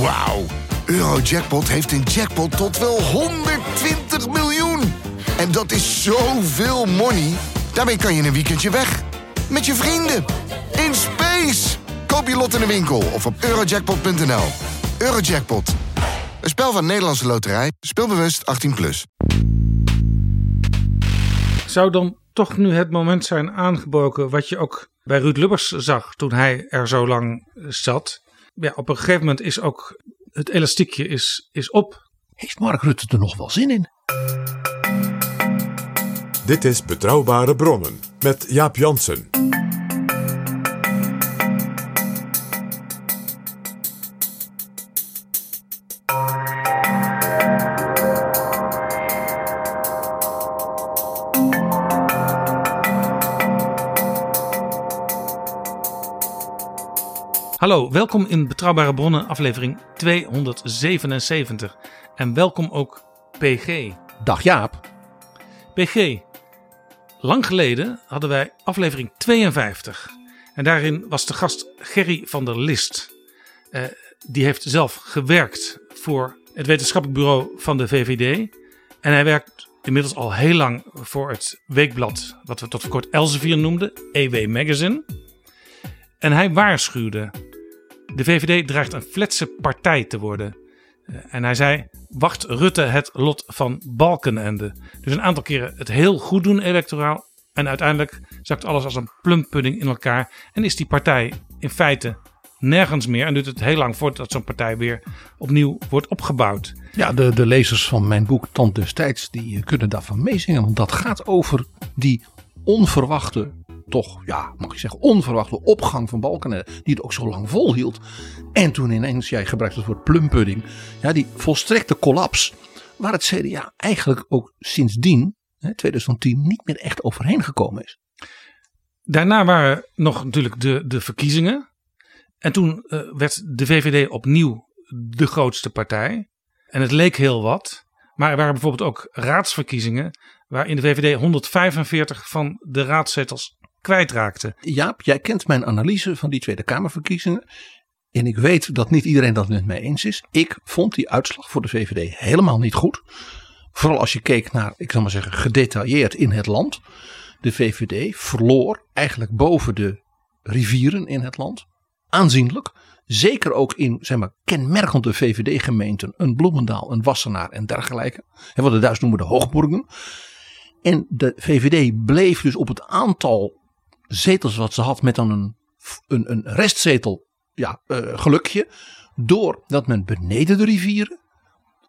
Wauw. Eurojackpot heeft een jackpot tot wel 120 miljoen. En dat is zoveel money. Daarmee kan je een weekendje weg. Met je vrienden. In space. Koop je lot in de winkel of op eurojackpot.nl. Eurojackpot. Een spel van Nederlandse Loterij. Speelbewust 18+. Plus. Zou dan toch nu het moment zijn aangebroken wat je ook bij Ruud Lubbers zag toen hij er zo lang zat? Ja, op een gegeven moment is ook het elastiekje is, is op. Heeft Mark Rutte er nog wel zin in? Dit is Betrouwbare Bronnen met Jaap Jansen. Hallo, welkom in Betrouwbare Bronnen, aflevering 277. En welkom ook PG. Dag Jaap. PG, lang geleden hadden wij aflevering 52. En daarin was de gast Gerry van der List. Eh, die heeft zelf gewerkt voor het wetenschappelijk bureau van de VVD. En hij werkt inmiddels al heel lang voor het weekblad, wat we tot voor kort Elsevier noemden, EW Magazine. En hij waarschuwde de VVD dreigt een fletse partij te worden. Eh, en hij zei: wacht Rutte het lot van Balkenende. Dus een aantal keren het heel goed doen electoraal. En uiteindelijk zakt alles als een plumpudding in elkaar. En is die partij in feite nergens meer. En duurt het heel lang voordat zo'n partij weer opnieuw wordt opgebouwd. Ja, de, de lezers van mijn boek Tand destijds die eh, kunnen daarvan meezingen. Want dat gaat over die onverwachte toch, ja, mag je zeggen, onverwachte opgang van Balkenende. Die het ook zo lang volhield. En toen ineens, jij gebruikt het woord plumpudding. Ja, die volstrekte collapse. Waar het CDA eigenlijk ook sindsdien, 2010, niet meer echt overheen gekomen is. Daarna waren nog natuurlijk de, de verkiezingen. En toen uh, werd de VVD opnieuw de grootste partij. En het leek heel wat. Maar er waren bijvoorbeeld ook raadsverkiezingen. Waarin de VVD 145 van de raadzetels kwijtraakte. Jaap, jij kent mijn analyse van die Tweede Kamerverkiezingen. En ik weet dat niet iedereen dat met mij eens is. Ik vond die uitslag voor de VVD helemaal niet goed. Vooral als je keek naar, ik zal maar zeggen, gedetailleerd in het land. De VVD verloor eigenlijk boven de rivieren in het land. Aanzienlijk. Zeker ook in zeg maar, kenmerkende VVD-gemeenten. Een Bloemendaal, een Wassenaar en dergelijke. En wat de Duits noemen de Hoogburgen. En de VVD bleef dus op het aantal zetels wat ze had met dan een, een, een restzetel ja, uh, gelukje. Doordat men beneden de rivieren,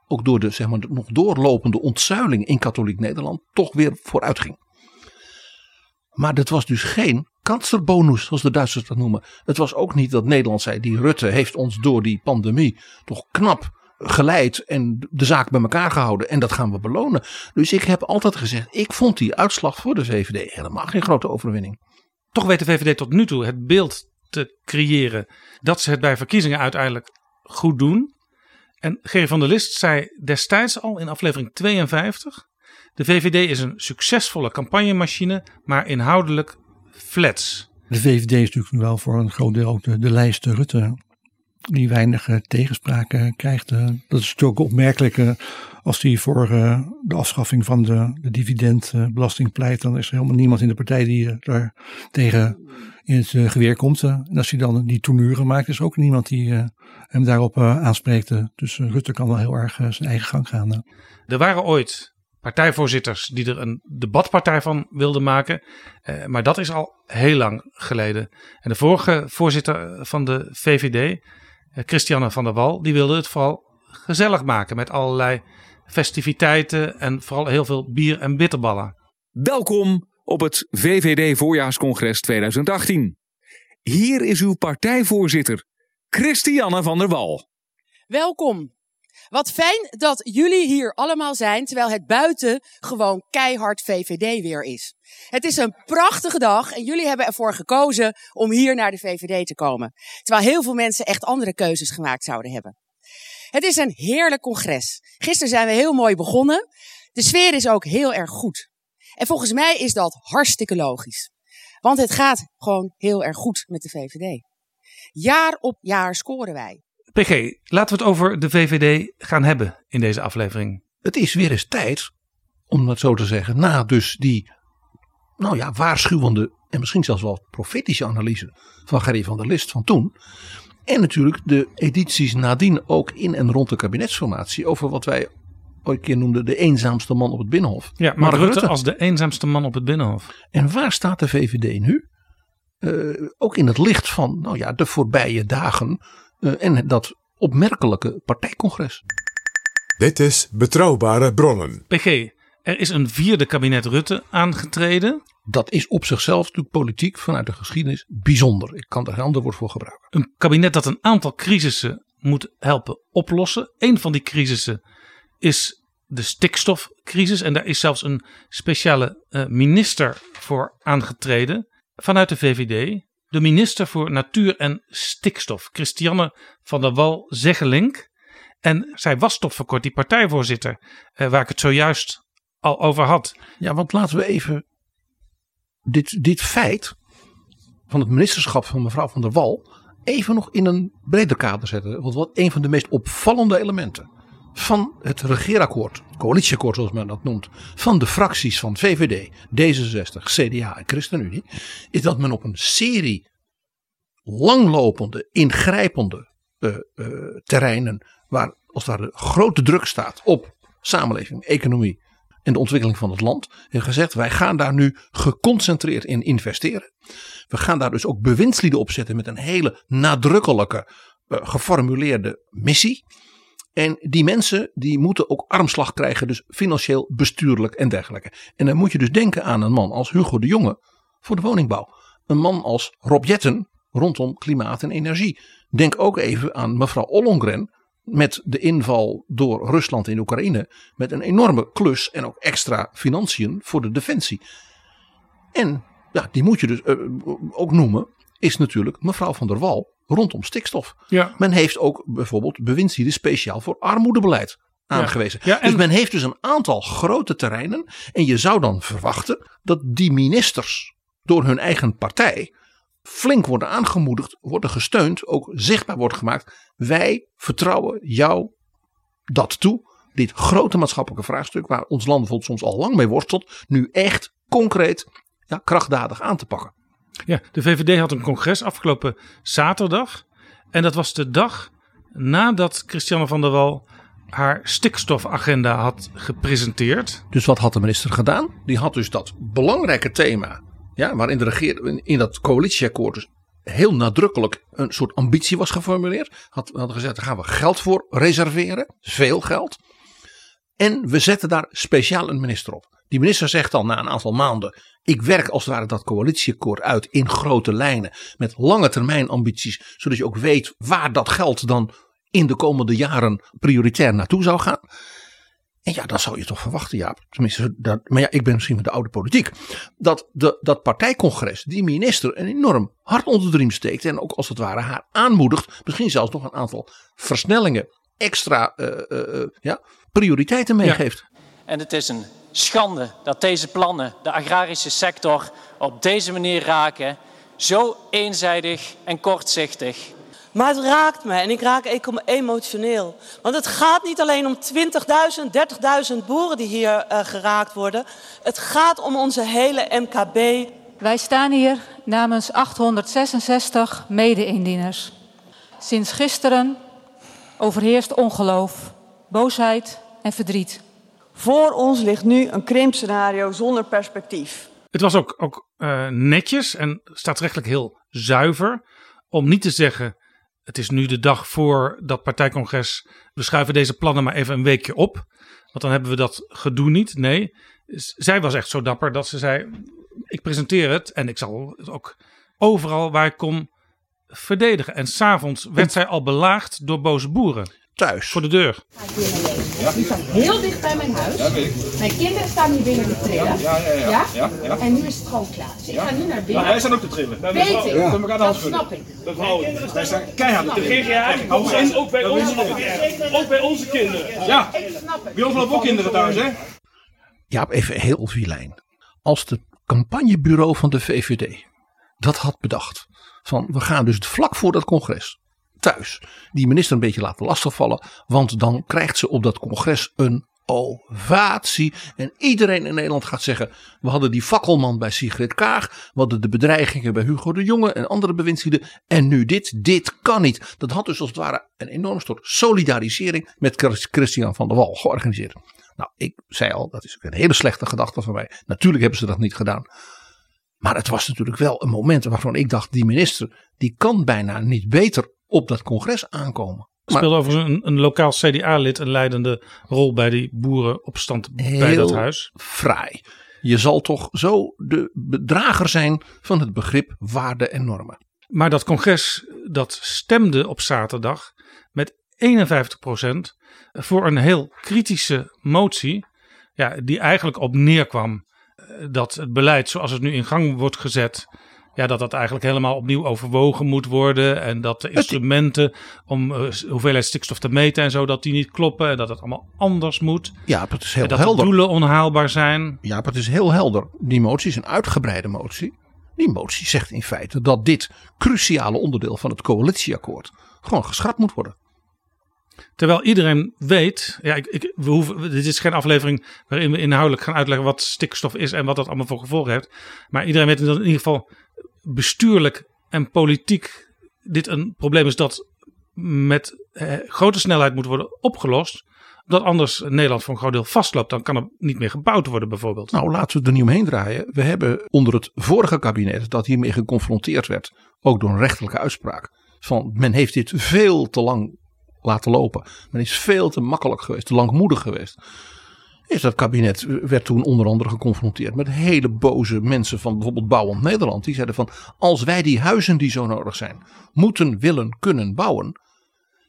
ook door de zeg maar, nog doorlopende ontzuiling in katholiek Nederland, toch weer vooruit ging. Maar dat was dus geen kanserbonus, zoals de Duitsers dat noemen. Het was ook niet dat Nederland zei, die Rutte heeft ons door die pandemie toch knap geleid en de zaak bij elkaar gehouden. En dat gaan we belonen. Dus ik heb altijd gezegd, ik vond die uitslag voor de VVD helemaal geen grote overwinning. Toch weet de VVD tot nu toe het beeld te creëren dat ze het bij verkiezingen uiteindelijk goed doen. En Gerry van der List zei destijds al in aflevering 52: de VVD is een succesvolle campagnemachine, maar inhoudelijk flats. De VVD is natuurlijk wel voor een groot deel ook de, de lijst Rutte die weinig tegenspraken krijgt. Eh, dat is natuurlijk opmerkelijk eh, als hij voor eh, de afschaffing van de, de dividendbelasting pleit. Dan is er helemaal niemand in de partij die daar tegen in het geweer komt. En als hij dan die tournure maakt, is er ook niemand die hem daarop aanspreekt. Dus Rutte kan wel heel erg zijn eigen gang gaan. Er waren ooit partijvoorzitters die er een debatpartij van wilden maken. maar dat is al heel lang geleden. En de vorige voorzitter van de VVD, Christiane van der Wal, die wilde het vooral gezellig maken met allerlei festiviteiten en vooral heel veel bier en bitterballen. Welkom op het VVD Voorjaarscongres 2018. Hier is uw partijvoorzitter, Christiane van der Wal. Welkom. Wat fijn dat jullie hier allemaal zijn, terwijl het buiten gewoon keihard VVD weer is. Het is een prachtige dag en jullie hebben ervoor gekozen om hier naar de VVD te komen. Terwijl heel veel mensen echt andere keuzes gemaakt zouden hebben. Het is een heerlijk congres. Gisteren zijn we heel mooi begonnen. De sfeer is ook heel erg goed. En volgens mij is dat hartstikke logisch. Want het gaat gewoon heel erg goed met de VVD. Jaar op jaar scoren wij. PG, laten we het over de VVD gaan hebben in deze aflevering. Het is weer eens tijd, om het zo te zeggen, na dus die, nou ja, waarschuwende en misschien zelfs wel profetische analyse van Gerry van der List van toen. En natuurlijk de edities nadien ook in en rond de kabinetsformatie over wat wij ooit een keer noemden de eenzaamste man op het Binnenhof. Ja, Mark, Rutte, als de eenzaamste man op het Binnenhof. En waar staat de VVD nu? Eh, ook in het licht van nou ja, de voorbije dagen en dat opmerkelijke partijcongres. Dit is Betrouwbare Bronnen. PG, er is een vierde kabinet Rutte aangetreden. Dat is op zichzelf natuurlijk politiek vanuit de geschiedenis bijzonder. Ik kan er geen ander woord voor gebruiken. Een kabinet dat een aantal crisissen moet helpen oplossen. Een van die crisissen is de stikstofcrisis. En daar is zelfs een speciale uh, minister voor aangetreden vanuit de VVD. De minister voor Natuur en Stikstof, Christiane van der Wal Zeggelink. En zij was tot voor kort die partijvoorzitter, uh, waar ik het zojuist al over had. Ja, want laten we even dit, dit feit van het ministerschap van mevrouw van der Wal even nog in een breder kader zetten. Want wat een van de meest opvallende elementen van het regeerakkoord, coalitieakkoord zoals men dat noemt, van de fracties van VVD, D66, CDA en ChristenUnie, is dat men op een serie langlopende, ingrijpende uh, uh, terreinen, waar als ware grote druk staat op samenleving, economie en de ontwikkeling van het land, heeft gezegd wij gaan daar nu geconcentreerd in investeren. We gaan daar dus ook bewindslieden op zetten met een hele nadrukkelijke, uh, geformuleerde missie. En die mensen die moeten ook armslag krijgen, dus financieel, bestuurlijk en dergelijke. En dan moet je dus denken aan een man als Hugo de Jonge voor de woningbouw. Een man als Rob Jetten rondom klimaat en energie. Denk ook even aan mevrouw Ollongren met de inval door Rusland in Oekraïne. Met een enorme klus en ook extra financiën voor de defensie. En ja, die moet je dus uh, ook noemen, is natuurlijk mevrouw van der Wal rondom stikstof. Ja. Men heeft ook bijvoorbeeld bewindslieden speciaal voor armoedebeleid aangewezen. Ja, en- Dus men heeft dus een aantal grote terreinen. En je zou dan verwachten dat die ministers door hun eigen partij flink worden aangemoedigd, worden gesteund, ook zichtbaar wordt gemaakt. Wij vertrouwen jou dat toe. Dit grote maatschappelijke vraagstuk, waar ons land bijvoorbeeld soms al lang mee worstelt, nu echt concreet, ja, krachtdadig aan te pakken. Ja, de VVD had een congres afgelopen zaterdag. En dat was de dag nadat Christiane van der Wal haar stikstofagenda had gepresenteerd. Dus wat had de minister gedaan? Die had dus dat belangrijke thema, ja, waarin de regering in dat coalitieakkoord dus heel nadrukkelijk een soort ambitie was geformuleerd. Had, hadden gezegd, daar gaan we geld voor reserveren, veel geld. En we zetten daar speciaal een minister op. Die minister zegt dan na een aantal maanden, ik werk als het ware dat coalitieakkoord uit in grote lijnen met lange termijn ambities, zodat je ook weet waar dat geld dan in de komende jaren prioritair naartoe zou gaan. En ja, dat zou je toch verwachten, Jaap. Tenminste, dat, maar ja, ik ben misschien met de oude politiek. Dat de, dat partijcongres die minister een enorm hart onder de riem steekt. En ook als het ware haar aanmoedigt. Misschien zelfs nog een aantal versnellingen, extra eh, eh, eh, ja, prioriteiten meegeeft. En het is een schande dat deze plannen de agrarische sector op deze manier raken. Zo eenzijdig en kortzichtig. Maar het raakt me en ik raak emo- emotioneel. Want het gaat niet alleen om 20.000, 30.000 boeren die hier eh, geraakt worden. Het gaat om onze hele MKB. Wij staan hier namens 866 mede-indieners. Sinds gisteren overheerst ongeloof, boosheid en verdriet. Voor ons ligt nu een krimpscenario zonder perspectief. Het was ook, ook eh, netjes en staatsrechtelijk heel zuiver om niet te zeggen: het is nu de dag voor dat partijcongres. We schuiven deze plannen maar even een weekje op. Want dan hebben we dat gedoe niet. Nee, zij was echt zo dapper dat ze zei: ik presenteer het en ik zal het ook overal waar ik kom verdedigen. En s'avonds werd zij al belaagd door boze boeren Thuis. voor de deur. Die staat heel dicht bij mijn huis. Mijn kinderen staan hier binnen te trillen. Ja, En nu is het gewoon klaar. Dus ik ga nu naar binnen. Wij staan ook te trillen. Weet ik. de Dat snap ik. Dat houden we. Wij staan keihard te trillen. Ons in, ook bij onze kinderen. Ook bij onze kinderen. Ja. Bij ons lopen ook kinderen thuis, hè? Jaap, even heel vilijn. Als het campagnebureau van de VVD dat had bedacht. Van we gaan dus vlak voor dat congres. Thuis die minister een beetje laten lastigvallen. Want dan krijgt ze op dat congres een ovatie. En iedereen in Nederland gaat zeggen: we hadden die fakkelman bij Sigrid Kaag. We hadden de bedreigingen bij Hugo de Jonge en andere bewindslieden. En nu dit, dit kan niet. Dat had dus als het ware een enorm soort solidarisering met Christian van der Wal georganiseerd. Nou, ik zei al, dat is een hele slechte gedachte van mij. Natuurlijk hebben ze dat niet gedaan. Maar het was natuurlijk wel een moment waarvan ik dacht: die minister, die kan bijna niet beter op dat congres aankomen. Speelde overigens een, een lokaal CDA-lid een leidende rol bij die boerenopstand bij dat huis. Fraai. Je zal toch zo de bedrager zijn van het begrip waarde en normen. Maar dat congres dat stemde op zaterdag met 51% voor een heel kritische motie. Ja, die eigenlijk op neerkwam eh, dat het beleid zoals het nu in gang wordt gezet ja, dat dat eigenlijk helemaal opnieuw overwogen moet worden. En dat de instrumenten om uh, hoeveelheid stikstof te meten en zo, dat die niet kloppen. En dat het allemaal anders moet. Ja, het is heel en dat helder. de doelen onhaalbaar zijn. Ja, maar het is heel helder. Die motie is een uitgebreide motie. Die motie zegt in feite dat dit cruciale onderdeel van het coalitieakkoord gewoon geschrapt moet worden. Terwijl iedereen weet, ja, ik, we hoeven, dit is geen aflevering waarin we inhoudelijk gaan uitleggen wat stikstof is en wat dat allemaal voor gevolgen heeft. Maar iedereen weet dat in ieder geval bestuurlijk en politiek dit een probleem is dat met eh, grote snelheid moet worden opgelost. Dat anders Nederland voor een groot deel vastloopt. Dan kan er niet meer gebouwd worden bijvoorbeeld. Nou, laten we er niet omheen draaien. We hebben onder het vorige kabinet dat hiermee geconfronteerd werd. Ook door een rechterlijke uitspraak. Van men heeft dit veel te lang laten lopen. Men is veel te makkelijk geweest, te langmoedig geweest. Is dat kabinet werd toen onder andere geconfronteerd met hele boze mensen van bijvoorbeeld Bouwend Nederland. Die zeiden van als wij die huizen die zo nodig zijn moeten, willen, kunnen bouwen.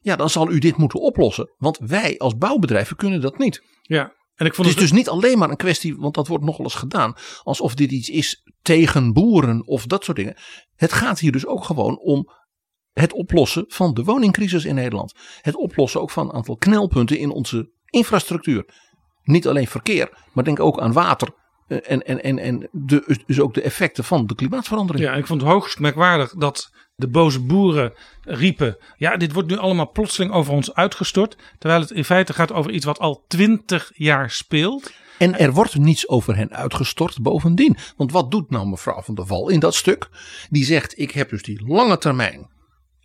Ja, dan zal u dit moeten oplossen. Want wij als bouwbedrijven kunnen dat niet. Ja, en ik vond het is dus niet alleen maar een kwestie, want dat wordt nogal eens gedaan, alsof dit iets is tegen boeren of dat soort dingen. Het gaat hier dus ook gewoon om het oplossen van de woningcrisis in Nederland. Het oplossen ook van een aantal knelpunten in onze infrastructuur. Niet alleen verkeer, maar denk ook aan water. En, en, en, en de, dus ook de effecten van de klimaatverandering. Ja, ik vond het hoogst merkwaardig dat de boze boeren riepen. Ja, dit wordt nu allemaal plotseling over ons uitgestort. Terwijl het in feite gaat over iets wat al twintig jaar speelt. En er wordt niets over hen uitgestort bovendien. Want wat doet nou mevrouw van der Wal in dat stuk? Die zegt: Ik heb dus die lange termijn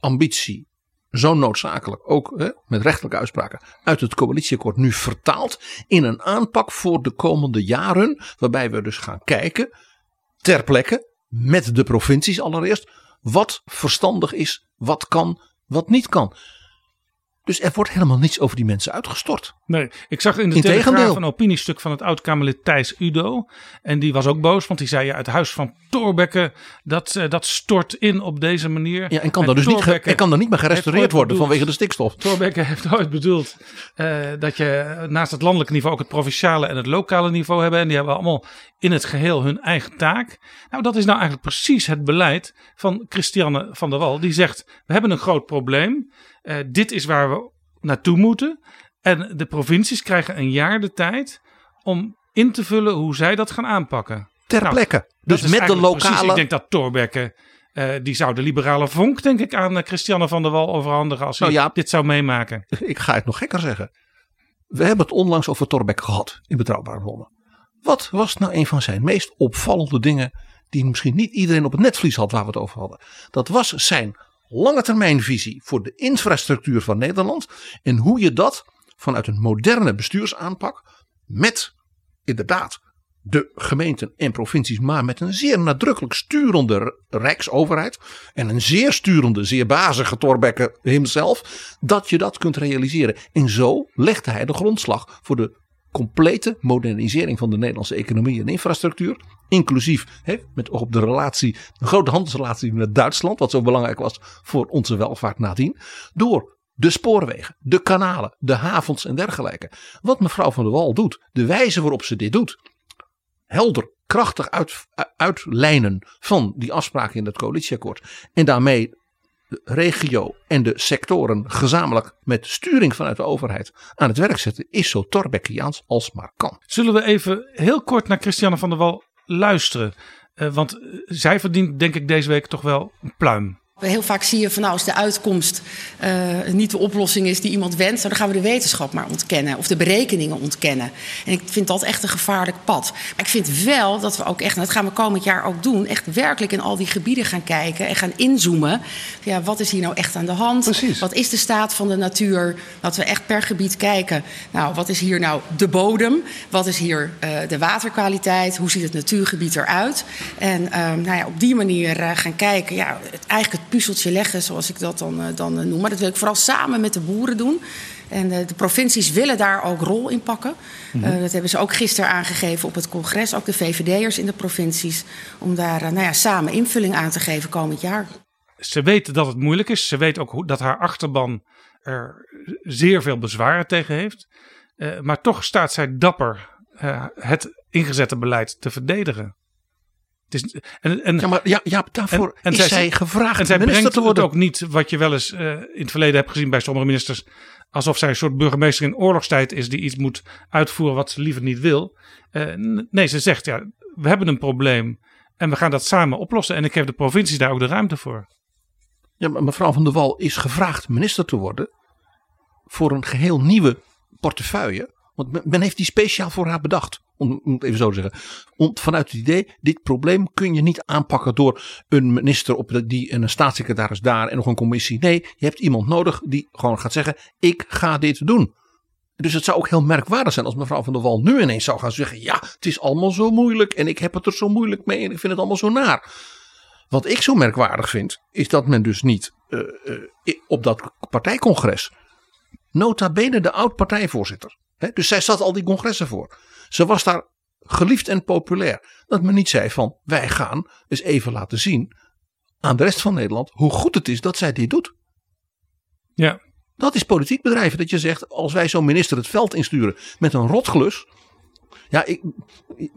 ambitie zo noodzakelijk, ook hè, met rechtelijke uitspraken, uit het coalitieakkoord nu vertaald in een aanpak voor de komende jaren. Waarbij we dus gaan kijken, ter plekke, met de provincies allereerst, wat verstandig is, wat kan, wat niet kan. Dus er wordt helemaal niets over die mensen uitgestort. Nee, ik zag in de Telegraaf een opiniestuk van het oud-Kamerlid Thijs Udo. En die was ook boos, want die zei ja, het huis van Torbekke, dat, uh, dat stort in op deze manier. Ja, en kan, daar dus niet, en kan niet meer gerestaureerd worden bedoeld, vanwege de stikstof. Torbekke heeft ooit bedoeld uh, dat je naast het landelijke niveau ook het provinciale en het lokale niveau hebben. En die hebben allemaal in het geheel hun eigen taak. Nou, dat is nou eigenlijk precies het beleid van Christiane van der Wal. Die zegt, we hebben een groot probleem. Uh, dit is waar we naartoe moeten. En de provincies krijgen een jaar de tijd om in te vullen hoe zij dat gaan aanpakken. Ter nou, plekke. Dus met de lokale. Precies, ik denk dat Torbekke. Uh, die zou de liberale vonk, denk ik, aan uh, Christiane van der Wal overhandigen. als hij nou ja, dit zou meemaken. Ik ga het nog gekker zeggen. We hebben het onlangs over Torbekke gehad in Betrouwbare Bronnen. Wat was nou een van zijn meest opvallende dingen. die misschien niet iedereen op het netvlies had waar we het over hadden? Dat was zijn lange termijnvisie voor de infrastructuur van Nederland. En hoe je dat vanuit een moderne bestuursaanpak met inderdaad de gemeenten en provincies, maar met een zeer nadrukkelijk sturende rijksoverheid en een zeer sturende, zeer bazige Torbekke hemzelf, dat je dat kunt realiseren. En zo legde hij de grondslag voor de complete modernisering van de Nederlandse economie en infrastructuur. Inclusief hè, met op de relatie, de grote handelsrelatie met Duitsland, wat zo belangrijk was voor onze welvaart nadien. Door de spoorwegen, de kanalen, de havens en dergelijke. Wat mevrouw van der Wal doet, de wijze waarop ze dit doet. Helder, krachtig uit, uitlijnen van die afspraken in het coalitieakkoord. En daarmee de regio en de sectoren gezamenlijk met sturing vanuit de overheid aan het werk zetten, is zo Torbekkiaans als maar kan. Zullen we even heel kort naar Christiane van der Wal luisteren? Uh, want zij verdient denk ik deze week toch wel een pluim. Heel vaak zie je van nou, als de uitkomst uh, niet de oplossing is die iemand wenst, dan gaan we de wetenschap maar ontkennen of de berekeningen ontkennen. En ik vind dat echt een gevaarlijk pad. Maar ik vind wel dat we ook echt, en dat gaan we komend jaar ook doen, echt werkelijk in al die gebieden gaan kijken en gaan inzoomen. Ja, wat is hier nou echt aan de hand? Precies. Wat is de staat van de natuur? Dat we echt per gebied kijken. Nou, wat is hier nou de bodem? Wat is hier uh, de waterkwaliteit? Hoe ziet het natuurgebied eruit? En uh, nou ja, op die manier gaan kijken. Ja, het, eigenlijk puzzeltje leggen, zoals ik dat dan, uh, dan uh, noem. Maar dat wil ik vooral samen met de boeren doen. En uh, de provincies willen daar ook rol in pakken. Mm -hmm. dat hebben ze ook gisteren aangegeven op het congres. Ook de VVD'ers in de provincies. Om daar nou ja, samen invulling aan te geven komend jaar. Ze weet dat het moeilijk is. Ze weet ook hoe, dat haar achterban er zeer veel bezwaren tegen heeft. maar toch staat zij dapper het ingezette beleid te verdedigen. Het is, en, en, ja, maar ja, ja daarvoor en, en is zij, zij gevraagd En zij minister brengt te worden. het ook niet, wat je wel eens uh, in het verleden hebt gezien bij sommige ministers, alsof zij een soort burgemeester in oorlogstijd is die iets moet uitvoeren wat ze liever niet wil. Uh, nee, ze zegt ja, we hebben een probleem en we gaan dat samen oplossen. En ik geef de provincies daar ook de ruimte voor. Ja, maar mevrouw van der Wal is gevraagd minister te worden voor een geheel nieuwe portefeuille. Want men heeft die speciaal voor haar bedacht. Om, het even zo te zeggen. Om, vanuit het idee, dit probleem kun je niet aanpakken door een minister op die en een staatssecretaris daar en nog een commissie. Nee, je hebt iemand nodig die gewoon gaat zeggen, ik ga dit doen. Dus het zou ook heel merkwaardig zijn als mevrouw van der Wal nu ineens zou gaan zeggen, ja, het is allemaal zo moeilijk en ik heb het er zo moeilijk mee en ik vind het allemaal zo naar. Wat ik zo merkwaardig vind, is dat men dus niet uh, uh, op dat partijcongres, nota bene de oud-partijvoorzitter, He, dus zij zat al die congressen voor. Ze was daar geliefd en populair. Dat men niet zei van wij gaan eens even laten zien aan de rest van Nederland hoe goed het is dat zij dit doet. Ja. Dat is politiek bedrijven. Dat je zegt als wij zo'n minister het veld insturen met een rotglus. Ja, ik,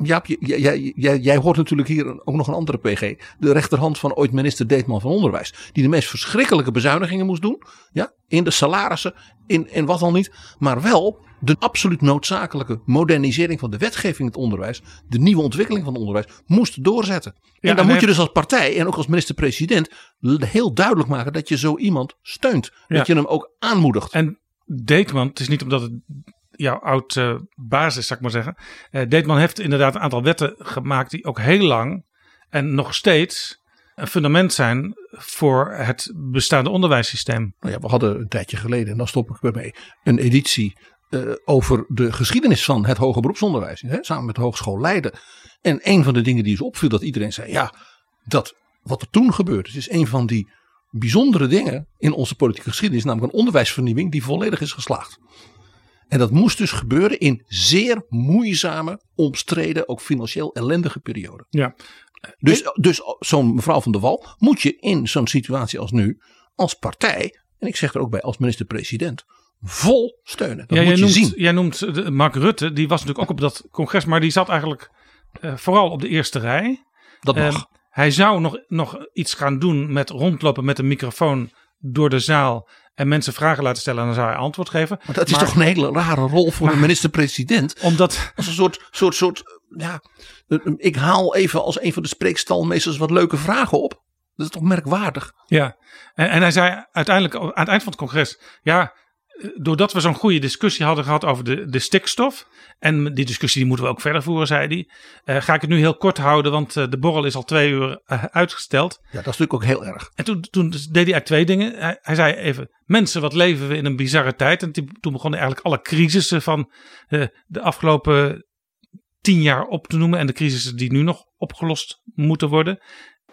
Jaap, jij, jij, jij, hoort natuurlijk hier ook nog een andere PG. De rechterhand van ooit minister Deetman van Onderwijs. Die de meest verschrikkelijke bezuinigingen moest doen. Ja, in de salarissen, in, in wat al niet. Maar wel de absoluut noodzakelijke modernisering van de wetgeving in het onderwijs. De nieuwe ontwikkeling van het onderwijs moest doorzetten. En Ja, dan en moet je dus als partij en ook als minister-president heel duidelijk maken dat je zo iemand steunt. Ja. Dat je hem ook aanmoedigt. En Deetman, het is niet omdat het jouw oud eh, basis, zou ik maar zeggen. Eh Deetman heeft inderdaad een aantal wetten gemaakt die ook heel lang en nog steeds een fundament zijn voor het bestaande onderwijssysteem. Nou ja, we hadden een tijdje geleden, en dan stop ik ermee, een editie eh, over de geschiedenis van het hoger beroepsonderwijs. Hè, samen met de Hogeschool Leiden. En een van de dingen die ze opviel, dat iedereen zei, ja, dat wat er toen gebeurd is, is een van die bijzondere dingen in onze politieke geschiedenis, namelijk een onderwijsvernieuwing die volledig is geslaagd. En dat moest dus gebeuren in zeer moeizame, omstreden, ook financieel ellendige perioden. Ja. Dus, dus zo'n mevrouw van der Wal moet je in zo'n situatie als nu, als partij, en ik zeg er ook bij als minister-president, vol steunen. Dat ja, moet je noemt, zien. jij noemt de- Mark Rutte, die was natuurlijk ook op dat congres, maar die zat eigenlijk eh, vooral op de eerste rij. Dat mag. Eh, hij zou nog, nog iets gaan doen met rondlopen met een microfoon door de zaal en mensen vragen laten stellen en dan zou hij antwoord geven. Maar dat is toch een hele rare rol voor een minister-president. Omdat. Als een soort, soort, soort, ja, ik haal even als een van de spreekstalmeesters wat leuke vragen op. Dat is toch merkwaardig. Ja, en, en hij zei uiteindelijk aan het eind van het congres: ja, doordat we zo'n goede discussie hadden gehad over de, de stikstof. En die discussie die moeten we ook verder voeren, zei hij. eh, ga ik het nu heel kort houden, want eh, de borrel is al twee uur eh, uitgesteld. Ja, dat is natuurlijk ook heel erg. En toen, toen deed hij eigenlijk twee dingen. Hij, hij zei even: Mensen, wat leven we in een bizarre tijd. En toen toen begonnen eigenlijk alle crisissen van eh, de afgelopen tien jaar op te noemen. En de crisissen die nu nog opgelost moeten worden.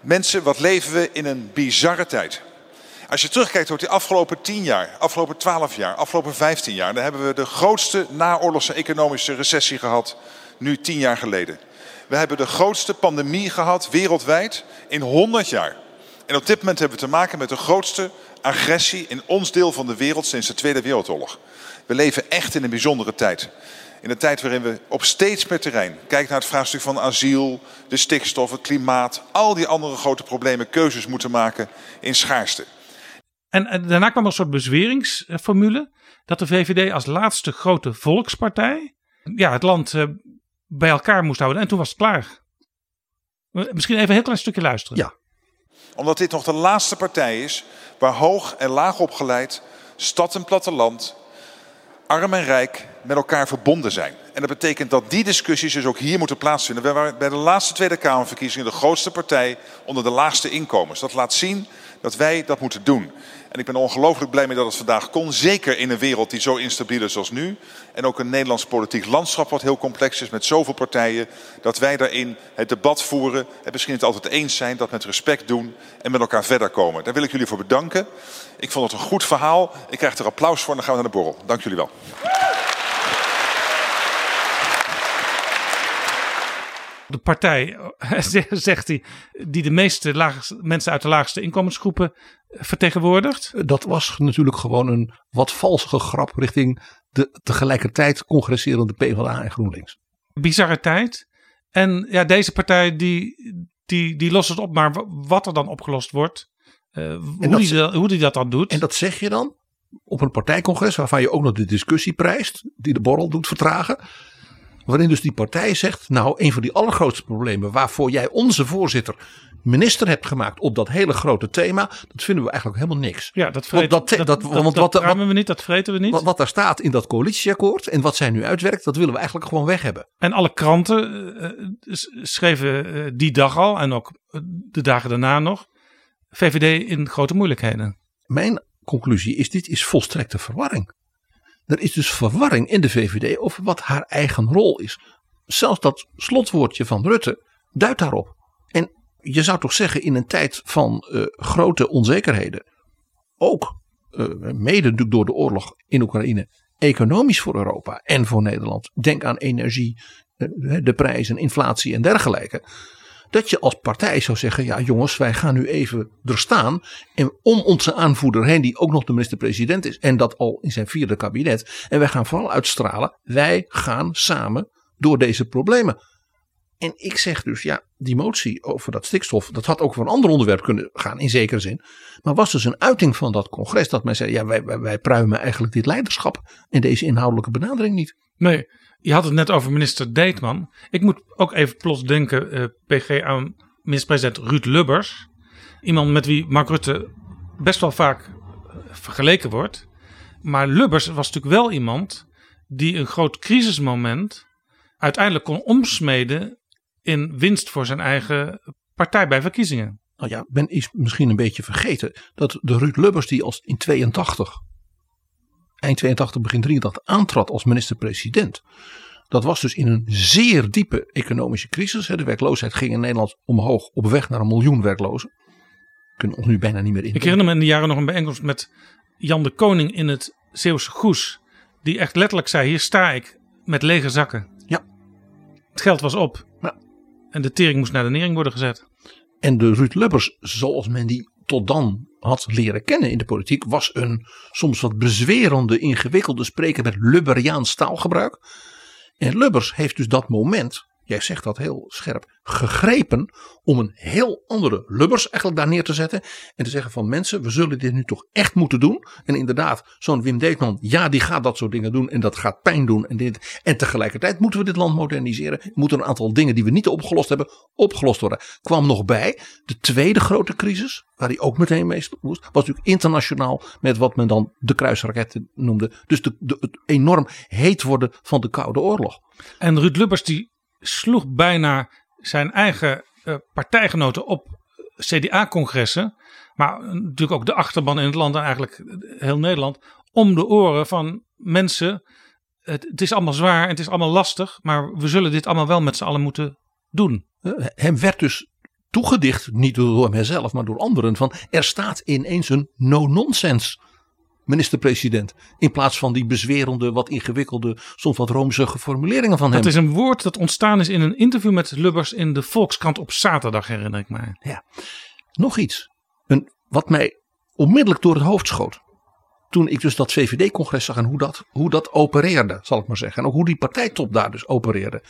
Mensen, wat leven we in een bizarre tijd. Als je terugkijkt op die afgelopen 10 jaar, afgelopen 12 jaar, afgelopen 15 jaar, dan hebben we de grootste naoorlogse economische recessie gehad, nu 10 jaar geleden. We hebben de grootste pandemie gehad wereldwijd in 100 jaar. En op dit moment hebben we te maken met de grootste agressie in ons deel van de wereld sinds de Tweede Wereldoorlog. We leven echt in een bijzondere tijd. In een tijd waarin we op steeds meer terrein, kijk naar het vraagstuk van asiel, de stikstof, het klimaat, al die andere grote problemen, keuzes moeten maken in schaarste. En, en daarna kwam er een soort bezweringsformule. Dat de VVD als laatste grote volkspartij. Ja, het land eh, bij elkaar moest houden. En toen was het klaar. Eh, Misschien even een heel klein stukje luisteren. Ja. Omdat dit nog de laatste partij is waar hoog en laag opgeleid, stad en platteland, arm en rijk met elkaar verbonden zijn. En dat betekent dat die discussies dus ook hier moeten plaatsvinden. We waren bij de laatste Tweede Kamerverkiezingen de grootste partij onder de laagste inkomens. Dat laat zien dat wij dat moeten doen. En ik ben ongelooflijk blij mee dat het vandaag kon. Zeker in een wereld die zo instabiel is als nu. En ook een Nederlands politiek landschap wat heel complex is met zoveel partijen. Dat wij daarin het debat voeren. En misschien het altijd eens zijn, dat met respect doen en met elkaar verder komen. Daar wil ik jullie voor bedanken. Ik vond het een goed verhaal. Ik krijg er applaus voor en dan gaan we naar de borrel. Dank jullie wel. De partij, zegt hij, die de meeste laagste, mensen uit de laagste inkomensgroepen vertegenwoordigt. Dat was natuurlijk gewoon een wat valse grap richting de tegelijkertijd congresserende PvdA en GroenLinks. Bizarre tijd. En ja, deze partij die, die, die lost het op, maar wat er dan opgelost wordt, uh, hoe, dat, die, hoe die dat dan doet. En dat zeg je dan op een partijcongres waarvan je ook nog de discussie prijst, die de borrel doet vertragen. Waarin dus die partij zegt, nou een van die allergrootste problemen waarvoor jij onze voorzitter minister hebt gemaakt op dat hele grote thema, dat vinden we eigenlijk helemaal niks. Ja, dat vreten, dat, dat, dat, want wat, wat, we niet, dat vreten we niet. Wat, wat daar staat in dat coalitieakkoord en wat zij nu uitwerkt, dat willen we eigenlijk gewoon weg hebben. En alle kranten uh, schreven uh, die dag al en ook de dagen daarna nog, VVD in grote moeilijkheden. Mijn conclusie is, dit is volstrekte verwarring. Er is dus verwarring in de VVD over wat haar eigen rol is. Zelfs dat slotwoordje van Rutte duidt daarop. En je zou toch zeggen, in een tijd van uh, grote onzekerheden, ook uh, mede door de oorlog in Oekraïne, economisch voor Europa en voor Nederland. Denk aan energie, uh, de prijzen, inflatie en dergelijke dat je als partij zou zeggen: ja, jongens, wij gaan nu even er staan. En om onze aanvoerder heen, die ook nog de minister-president is. En dat al in zijn vierde kabinet. En wij gaan vooral uitstralen: wij gaan samen door deze problemen. En ik zeg dus, ja, die motie over dat stikstof, dat had ook voor een ander onderwerp kunnen gaan, in zekere zin. Maar was dus een uiting van dat congres dat men zei, ja, wij, wij, wij pruimen eigenlijk dit leiderschap in deze inhoudelijke benadering niet. Nee, je had het net over minister Deetman. Ik moet ook even plots denken, uh, PG, aan minister-president Ruud Lubbers. Iemand met wie Mark Rutte best wel vaak vergeleken wordt. Maar Lubbers was natuurlijk wel iemand die een groot crisismoment uiteindelijk kon omsmeden in winst voor zijn eigen partij bij verkiezingen. Nou ja, men is misschien een beetje vergeten dat de Ruud Lubbers die als in 82 eind 82, begin 83 aantrad als minister-president. Dat was dus in een zeer diepe economische crisis. De werkloosheid ging in Nederland omhoog op weg naar een miljoen werklozen. Kunnen ons nu bijna niet meer in. Ik herinner me in de jaren nog een bijeenkomst met Jan de Koning in het Zeeuwse Goes. Die echt letterlijk zei, hier sta ik met lege zakken. Ja. Het geld was op. Ja. En de tering moest naar de nering worden gezet. En de Ruud Lubbers, zoals men die tot dan had leren kennen in de politiek, was een soms wat bezwerende, ingewikkelde spreker met Lubberiaans taalgebruik. En Lubbers heeft dus dat moment, jij zegt dat heel scherp, gegrepen om een heel andere Lubbers eigenlijk daar neer te zetten. En te zeggen van mensen, we zullen dit nu toch echt moeten doen. En inderdaad, zo'n Wim Deetman, ja die gaat dat soort dingen doen en dat gaat pijn doen. En, dit. en tegelijkertijd moeten we dit land moderniseren. Moeten een aantal dingen die we niet opgelost hebben, opgelost worden. Kwam nog bij, de tweede grote crisis, waar hij ook meteen mee moest, was natuurlijk internationaal met wat men dan de kruisraketten noemde. Dus de, het enorm heet worden van de Koude Oorlog. En Ruud Lubbers die sloeg bijna zijn eigen uh, partijgenoten op CDA-congressen, maar natuurlijk ook de achterban in het land en eigenlijk heel Nederland, om de oren van mensen. Het, is allemaal zwaar het is allemaal lastig, maar we zullen dit allemaal wel met z'n allen moeten doen. Hem werd dus toegedicht, niet door hemzelf, maar door anderen, van er staat ineens een no-nonsense minister-president. In plaats van die bezwerende, wat ingewikkelde, soms wat roomzige formuleringen van hem. Dat is een woord dat ontstaan is in een interview met Lubbers in de Volkskrant op zaterdag, herinner ik mij. Ja. Nog iets. Een, wat mij onmiddellijk door het hoofd schoot. Toen ik dus dat VVD-congres zag en hoe dat, hoe dat opereerde, zal ik maar zeggen. En ook hoe die partijtop daar dus opereerde.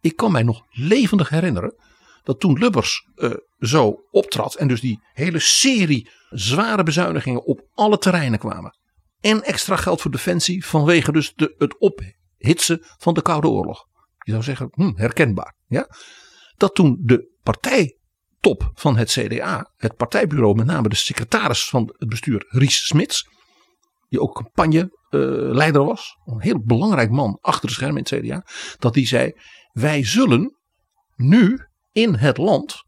Ik kan mij nog levendig herinneren dat toen Lubbers uh, zo optrad en dus die hele serie zware bezuinigingen op alle terreinen kwamen. En extra geld voor defensie vanwege dus de, het ophitsen van de Koude Oorlog. Je zou zeggen, hm, herkenbaar. Ja? Dat toen de partij top van het CDA, het partijbureau, met name de secretaris van het bestuur, Ries Smits, die ook campagneleider was, een heel belangrijk man achter de schermen in het CDA, dat die zei: Wij zullen nu in het land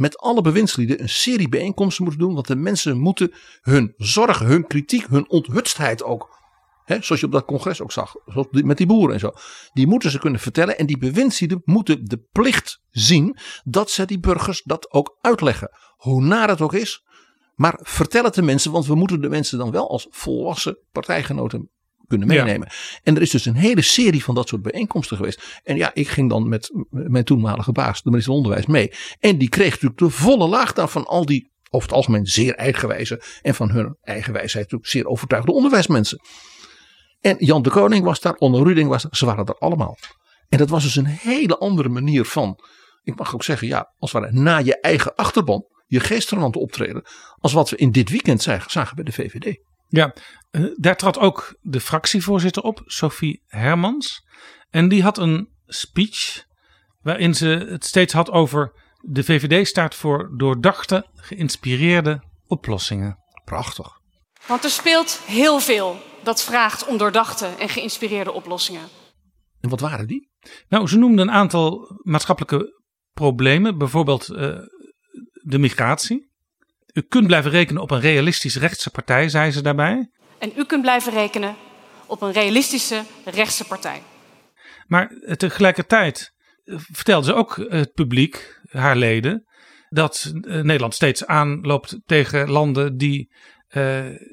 met alle bewindslieden een serie bijeenkomsten moeten doen, want de mensen moeten hun zorgen, hun kritiek, hun onthutstheid ook Hè, zoals je op dat congres ook zag. Met die boeren en zo. Die moeten ze kunnen vertellen. En die bewindslieden moeten de plicht zien. Dat ze die burgers dat ook uitleggen. Hoe naar het ook is. Maar vertel het de mensen. Want we moeten de mensen dan wel als volwassen partijgenoten kunnen Ja. meenemen. En er is dus een hele serie van dat soort bijeenkomsten geweest. En ja, ik ging dan met mijn toenmalige baas, de minister van Onderwijs, mee. En die kreeg natuurlijk de volle laag daarvan al die over het algemeen zeer eigenwijze en van hun eigen wijsheid natuurlijk zeer overtuigde onderwijsmensen. En Jan de Koning was daar, Onno Ruding was daar, ze waren er allemaal. En dat was dus een hele andere manier van, ik mag ook zeggen, ja, als het ware na je eigen achterban, je geestverwant optreden, als wat we in dit weekend zagen bij de VVD. Ja, eh, daar trad ook de fractievoorzitter op, Sophie Hermans. En die had een speech waarin ze het steeds had over de VVD staat voor doordachte, geïnspireerde oplossingen. Prachtig. Want er speelt heel veel dat vraagt om doordachte en geïnspireerde oplossingen. En wat waren die? Nou, ze noemden een aantal maatschappelijke problemen, bijvoorbeeld eh, de migratie. U kunt blijven rekenen op een realistisch rechtse partij, zei ze daarbij. En u kunt blijven rekenen op een realistische rechtse partij. Maar eh, tegelijkertijd eh, vertelde ze ook het publiek, haar leden, dat eh, Nederland steeds aanloopt tegen landen die eh,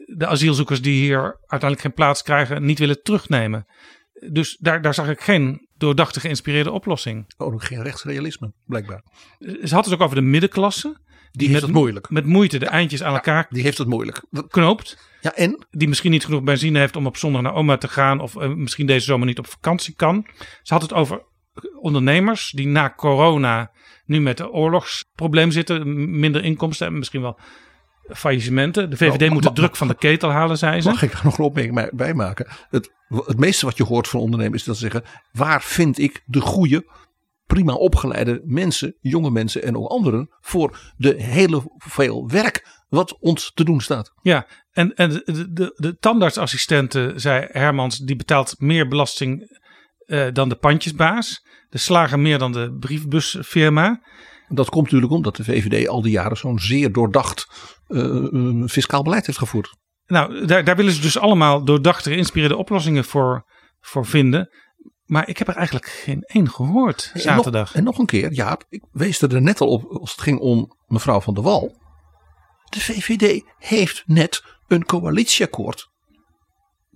de asielzoekers die hier uiteindelijk geen plaats krijgen, niet willen terugnemen. Dus daar, daar zag ik geen doordachte geïnspireerde oplossing. Ook nog geen rechtsrealisme, blijkbaar. Ze had het ook over de middenklasse. Die heeft het moeilijk. Met moeite de eindjes aan elkaar Die heeft het moeilijk. knoopt. Ja, en? Die misschien niet genoeg benzine heeft om op zondag naar oma te gaan. Of eh, misschien deze zomer niet op vakantie kan. Ze had het over ondernemers die na corona nu met een oorlogsprobleem zitten. Minder inkomsten en misschien wel faillissementen. De VVD Nou, moet de druk van de ketel halen, zei ze. Mag ik daar nog een opmerking bij maken? Het, het meeste wat je hoort van ondernemers is dat ze zeggen: waar vind ik de goede, prima opgeleide mensen, jonge mensen en ook anderen voor de hele veel werk wat ons te doen staat? Ja, en, en de, de, de, tandartsassistenten, zei Hermans, die betaalt meer belasting eh, dan de pandjesbaas. De slager meer dan de briefbusfirma. Dat komt natuurlijk omdat de VVD al die jaren zo'n zeer doordacht eh, fiscaal beleid heeft gevoerd. Nou, daar, daar willen ze dus allemaal doordachte, geïnspireerde oplossingen voor, voor vinden. Maar ik heb er eigenlijk geen één gehoord En zaterdag. nog, en nog een keer, Jaap, ik wees er net al op als het ging om mevrouw van der Wal. De VVD heeft net een coalitieakkoord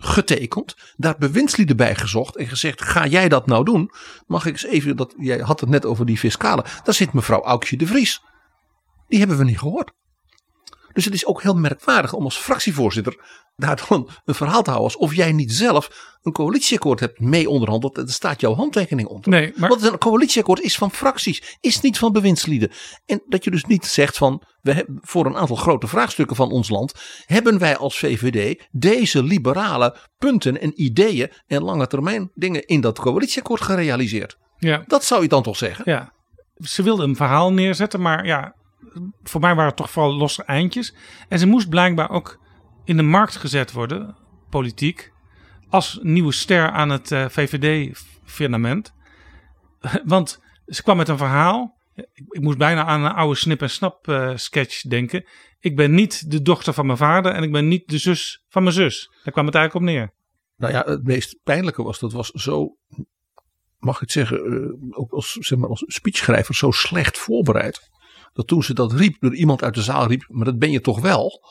getekend, daar bewindslieden bij gezocht en gezegd: ga jij dat nou doen? Mag ik eens even, dat, jij had het net over die fiscale, daar zit mevrouw Aukje de Vries. Die hebben we niet gehoord. Dus het is ook heel merkwaardig om als fractievoorzitter daar dan een verhaal te houden alsof jij niet zelf een coalitieakkoord hebt mee onderhandeld en er staat jouw handtekening onder. Nee, maar Want een coalitieakkoord is van fracties, is niet van bewindslieden. En dat je dus niet zegt van, we hebben voor een aantal grote vraagstukken van ons land, hebben wij als VVD deze liberale punten en ideeën en lange termijn dingen in dat coalitieakkoord gerealiseerd. ja, Dat zou je dan toch zeggen? ja, ze wilde een verhaal neerzetten, maar ja, voor mij waren het toch vooral losse eindjes. En ze moest blijkbaar ook in de markt gezet worden, politiek, als nieuwe ster aan het eh, VVD-firmament. Want ze kwam met een verhaal. Ik, moest bijna aan een oude snip en snap eh, sketch denken. Ik ben niet de dochter van mijn vader en ik ben niet de zus van mijn zus. Daar kwam het eigenlijk op neer. Nou ja, het meest pijnlijke was, dat was zo, mag ik het zeggen, eh, ook als, zeg maar, als speechschrijver zo slecht voorbereid. Dat toen ze dat riep, door iemand uit de zaal riep, maar dat ben je toch wel?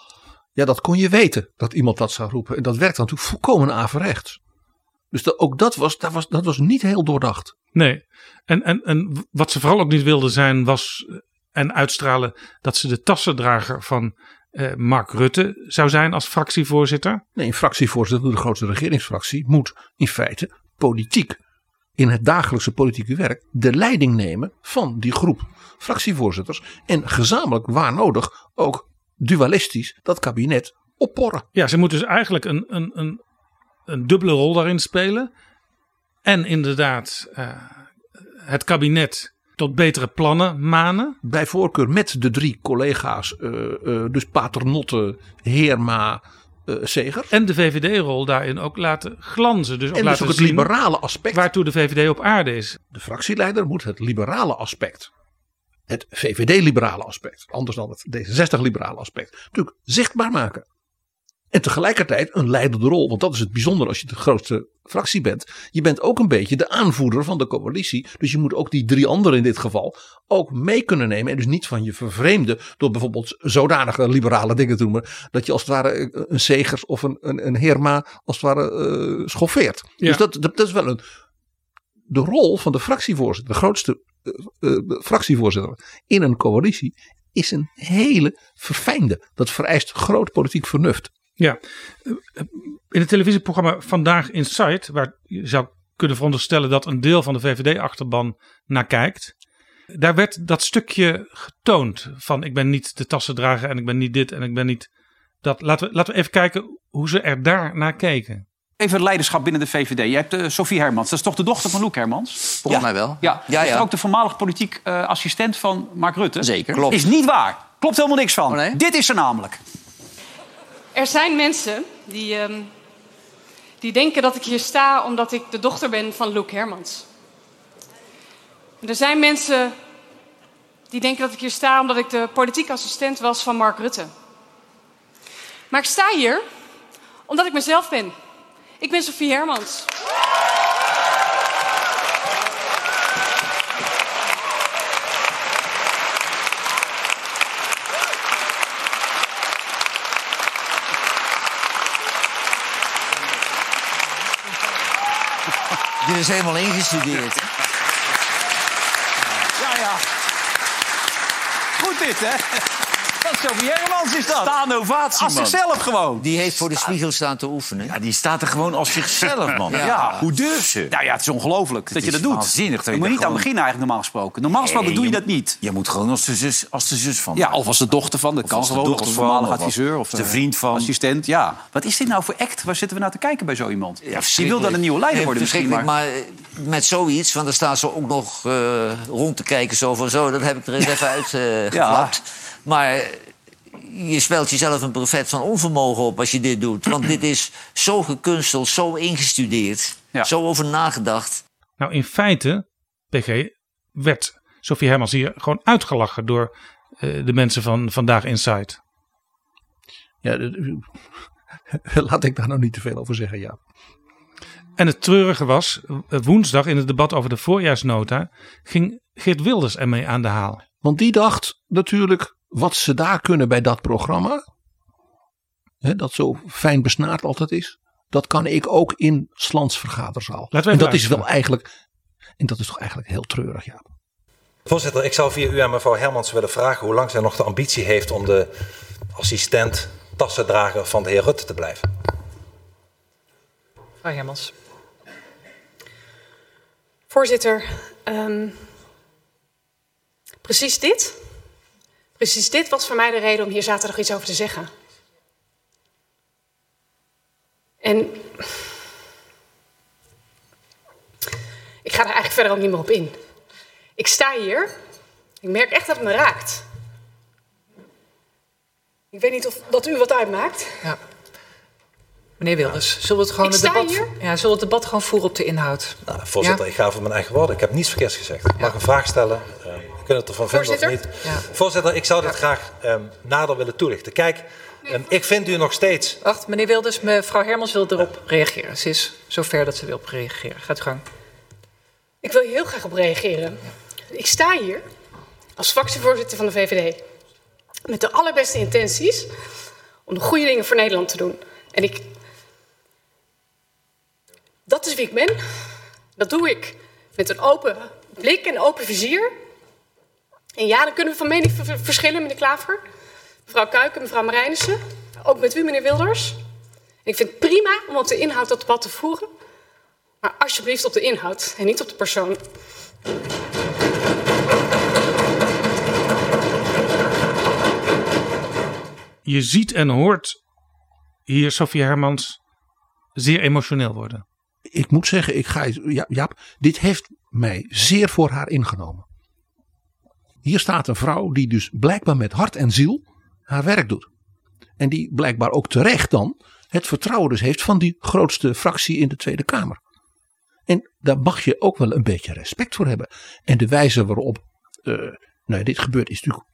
Ja, dat kon je weten, dat iemand dat zou roepen. En dat werkt natuurlijk volkomen averechts. Dus dat, ook dat was, dat was, dat was niet heel doordacht. Nee. En, en, en wat ze vooral ook niet wilde zijn, was eh, en uitstralen dat ze de tassendrager van eh, Mark Rutte zou zijn als fractievoorzitter. Nee, een fractievoorzitter, de grootste regeringsfractie, moet in feite politiek, in het dagelijkse politieke werk, de leiding nemen van die groep fractievoorzitters. En gezamenlijk, waar nodig, ook dualistisch dat kabinet opporren. Ja, ze moet dus eigenlijk een, een, een, een dubbele rol daarin spelen. En inderdaad, eh, het kabinet tot betere plannen manen. Bij voorkeur met de drie collega's, uh, uh, dus Paternotte, Heerma, uh, Zeger. En de VVD-rol daarin ook laten glanzen. Dus ook en laten dus ook het zien liberale aspect. waartoe de VVD op aarde is. De fractieleider moet het liberale aspect, het VVD-liberale aspect, anders dan het D66-liberale aspect, natuurlijk zichtbaar maken. En tegelijkertijd een leidende rol, want dat is het bijzonder als je de grootste fractie bent. Je bent ook een beetje de aanvoerder van de coalitie. Dus je moet ook die drie anderen in dit geval ook mee kunnen nemen. En dus niet van je vervreemden door bijvoorbeeld zodanige liberale dingen te doen. Dat je als het ware een Segers of een, een, een Herma als het ware uh, schoffeert. Ja. Dus dat, dat, dat is wel een. De rol van de fractievoorzitter, de grootste uh, uh, fractievoorzitter in een coalitie, is een hele verfijnde. Dat vereist groot politiek vernuft. Ja, in het televisieprogramma Vandaag Inside, waar je zou kunnen veronderstellen dat een deel van de VVD-achterban naar kijkt. Daar werd dat stukje getoond van ik ben niet de tassendrager en ik ben niet dit en ik ben niet dat. Laten we, laten we even kijken hoe ze er daar naar keken. Even het leiderschap binnen de VVD. Je hebt uh, Sophie Hermans, dat is toch de dochter van Loek Hermans? Volgens ja. mij wel. Ja, ja, is ja. ook de voormalig politiek uh, assistent van Mark Rutte. Zeker. Klopt. Is niet waar. Klopt helemaal niks van. Oh, nee? Dit is er namelijk. Er zijn mensen die, um, die denken dat ik hier sta omdat ik de dochter ben van Loek Hermans. Er zijn mensen die denken dat ik hier sta omdat ik de politiek assistent was van Mark Rutte. Maar ik sta hier omdat ik mezelf ben. Ik ben Sophie Hermans. Dit is helemaal ingestudeerd. Ja, ja. Goed dit, hè? Dat is Sophie Hermans is dat. Staan ovatie, Als zichzelf gewoon. Die heeft voor de spiegel staan te oefenen. Ja, die staat er gewoon als zichzelf, man. Ja. ja. Hoe durft ze? Nou ja, het is ongelooflijk dat je dat doet. Waanzinnig. Je moet niet aan beginnen eigenlijk normaal gesproken. Normaal gesproken Nee, doe je je dat niet. Je moet gewoon als de zus, als de zus van. Ja, of als de dochter van. Dat Of kan de gewoon. Of dochter voormalig of als adviseur. Of de vriend van. Assistent, ja. Wat is dit nou voor act? Waar zitten we naar te kijken bij zo iemand? Ja, Die wil dan een nieuwe leider worden misschien. Maar... maar eh, met zoiets, want dan staat ze ook nog uh, rond te kijken zo van zo. Dat heb ik er eens even uit uh, geklapt. Maar je spelt jezelf een profet van onvermogen op als je dit doet. Want dit is zo gekunsteld, zo ingestudeerd, ja. zo over nagedacht. Nou, in feite, PG, werd Sophie Hermans hier gewoon uitgelachen door uh, de mensen van Vandaag Inside. Ja, laat ik daar nou niet te veel over zeggen, ja. En het treurige was, woensdag in het debat over de voorjaarsnota ging Geert Wilders ermee aan de haal. Want die dacht natuurlijk, wat ze daar kunnen bij dat programma, hè, dat zo fijn besnaard altijd is, dat kan ik ook in Slans vergaderzaal. En dat is wel eigenlijk, en dat is toch eigenlijk heel treurig, ja. Voorzitter, ik zou via u aan mevrouw Hermans willen vragen hoe lang zij nog de ambitie heeft om de assistent tassendrager van de heer Rutte te blijven. Mevrouw Hermans. Voorzitter, um, precies dit Precies dit was voor mij de reden om hier zaterdag iets over te zeggen. En ik ga er eigenlijk verder ook niet meer op in. Ik sta hier, ik merk echt dat het me raakt. Ik weet niet of dat u wat uitmaakt. Ja. Meneer Wilders, zullen we het gewoon het debat, hier. Ja, zullen we het debat gewoon voeren op de inhoud? Nou, voorzitter, ja? ik ga voor mijn eigen woorden. Ik heb niets verkeerds gezegd. Ik mag een vraag stellen. Uh, we kunnen het ervan vinden of niet. Ja. Voorzitter, ik zou dit graag um, nader willen toelichten. Kijk, um, ik vind u nog steeds... Wacht, meneer Wilders, mevrouw Hermans wil erop reageren. Ze is zover dat ze wil op reageren. Gaat u gang. Ik wil hier heel graag op reageren. Ik sta hier als fractievoorzitter van de VVD. Met de allerbeste intenties om de goede dingen voor Nederland te doen. En ik dat is wie ik ben. Dat doe ik met een open blik en een open vizier. En ja, dan kunnen we van mening verschillen, meneer Klaver. Mevrouw Kuiken, mevrouw Marijnissen. Ook met u, meneer Wilders. En ik vind het prima om op de inhoud dat debat te voeren. Maar alsjeblieft op de inhoud en niet op de persoon. Je ziet en hoort hier Sofie Hermans zeer emotioneel worden ik moet zeggen, ik ga, ja, Jaap, dit heeft mij zeer voor haar ingenomen. Hier staat een vrouw die dus blijkbaar met hart en ziel haar werk doet. En die blijkbaar ook terecht dan het vertrouwen dus heeft van die grootste fractie in de Tweede Kamer. En daar mag je ook wel een beetje respect voor hebben. En de wijze waarop eh, nou ja, dit gebeurt is natuurlijk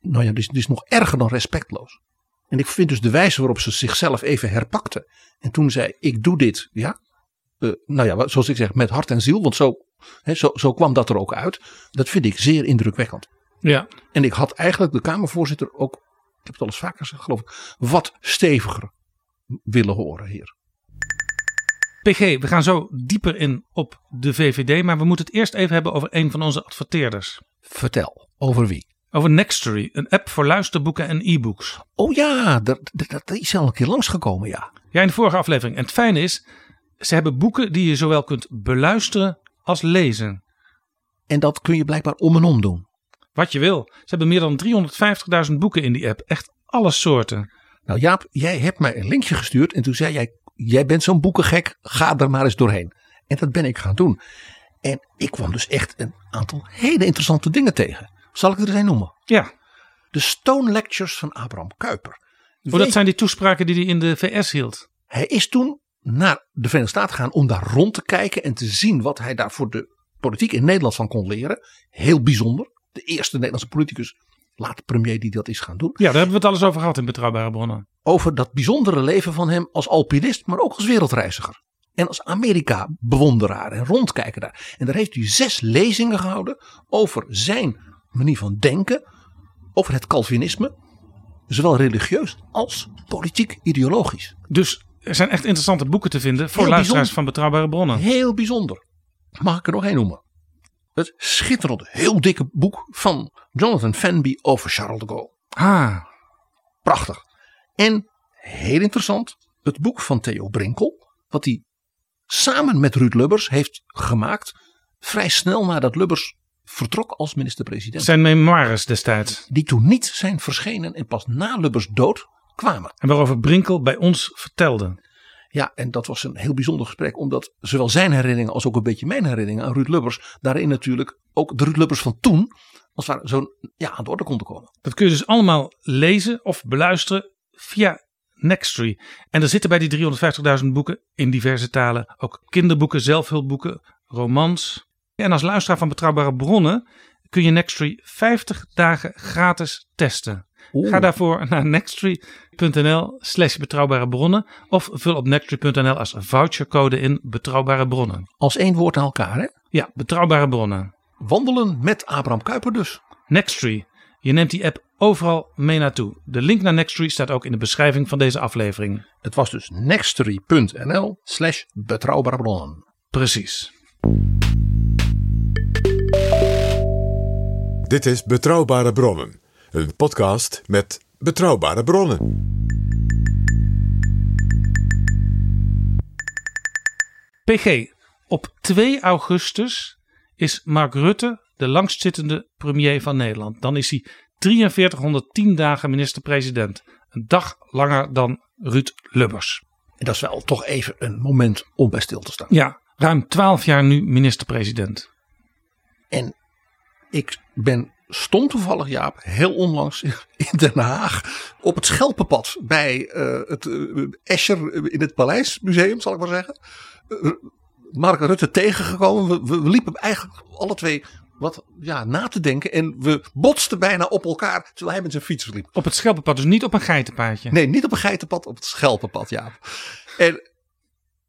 nou ja, dit is, nog erger dan respectloos. En ik vind dus de wijze waarop ze zichzelf even herpakte. En toen zei: Ik doe dit, ja. eh, nou ja, zoals ik zeg, met hart en ziel. Want zo, zo, zo kwam dat er ook uit. Dat vind ik zeer indrukwekkend. Ja. En ik had eigenlijk de Kamervoorzitter ook, ik heb het al eens vaker gezegd, geloof ik, wat steviger willen horen hier. PG, we gaan zo dieper in op de VVD, maar we moeten het eerst even hebben over een van onze adverteerders. Vertel, over wie? Over Nextory, een app voor luisterboeken en e-books. Oh ja, dat, dat, dat is al een keer langsgekomen, ja. Ja, in de vorige aflevering. En het fijne is, ze hebben boeken die je zowel kunt beluisteren als lezen. En dat kun je blijkbaar om en om doen. Wat je wil. Ze hebben meer dan 350.000 boeken in die app. Echt alle soorten. Nou Jaap, jij hebt mij een linkje gestuurd en toen zei jij, jij bent zo'n boekengek, ga er maar eens doorheen. En dat ben ik gaan doen. En ik kwam dus echt een aantal hele interessante dingen tegen. Zal ik er eens een noemen? Ja. De Stone Lectures van Abraham Kuyper. Oh, dat zijn die toespraken die hij in de VS hield. Hij is toen naar de Verenigde Staten gegaan om daar rond te kijken en te zien wat hij daar voor de politiek in Nederland van kon leren. Heel bijzonder. De eerste Nederlandse politicus, later premier, die dat is gaan doen. Ja, daar hebben we het alles over gehad in Betrouwbare Bronnen. Over dat bijzondere leven van hem als alpinist, maar ook als wereldreiziger. En als Amerika-bewonderaar en rondkijker daar. En daar heeft hij zes lezingen gehouden over zijn manier van denken. Over het Calvinisme. Zowel religieus als politiek-ideologisch. Dus er zijn echt interessante boeken te vinden voor Heel luisteraars bijzonder. van Betrouwbare Bronnen. Heel bijzonder. Mag ik er nog één noemen? Het schitterende, heel dikke boek van Jonathan Fenby over Charles de Gaulle. Ah. Prachtig. En heel interessant, het boek van Theo Brinkel. Wat hij samen met Ruud Lubbers heeft gemaakt. Vrij snel nadat Lubbers vertrok als minister-president. Zijn memoires destijds. Die toen niet zijn verschenen en pas na Lubbers dood kwamen. En waarover Brinkel bij ons vertelde. Ja, en dat was een heel bijzonder gesprek, omdat zowel zijn herinneringen als ook een beetje mijn herinneringen aan Ruud Lubbers, daarin natuurlijk ook de Ruud Lubbers van toen, als het ware zo ja, aan de orde konden komen. Dat kun je dus allemaal lezen of beluisteren via Nextory. En er zitten bij die 350.000 boeken in diverse talen ook kinderboeken, zelfhulpboeken, romans. En als luisteraar van Betrouwbare Bronnen kun je Nextory 50 dagen gratis testen. Oeh. Ga daarvoor naar nextory.nl slash betrouwbare bronnen of vul op nextory.nl als vouchercode in betrouwbare bronnen. Als één woord aan elkaar, hè? Ja, betrouwbare bronnen. Wandelen met Abraham Kuyper dus. Nextory. Je neemt die app overal mee naartoe. De link naar Nextory staat ook in de beschrijving van deze aflevering. Het was dus nextory.nl slash betrouwbare bronnen. Precies. Dit is Betrouwbare Bronnen, een podcast met betrouwbare bronnen. PG, op 2 augustus is Mark Rutte de langstzittende premier van Nederland. Dan is hij 4310 dagen minister-president. Een dag langer dan Ruud Lubbers. En dat is wel toch even een moment om bij stil te staan. Ja, ruim 12 jaar nu minister-president. En ik ben stond toevallig, Jaap, heel onlangs in Den Haag op het Schelpenpad bij eh, het eh, Escher in het Paleismuseum, zal ik maar zeggen. Eh, Mark Rutte tegengekomen. We, we, we liepen eigenlijk alle twee wat ja, na te denken en we botsten bijna op elkaar terwijl hij met zijn fiets liep. Op het Schelpenpad, dus niet op een geitenpaadje. Nee, niet op een geitenpad, op het Schelpenpad, Jaap. En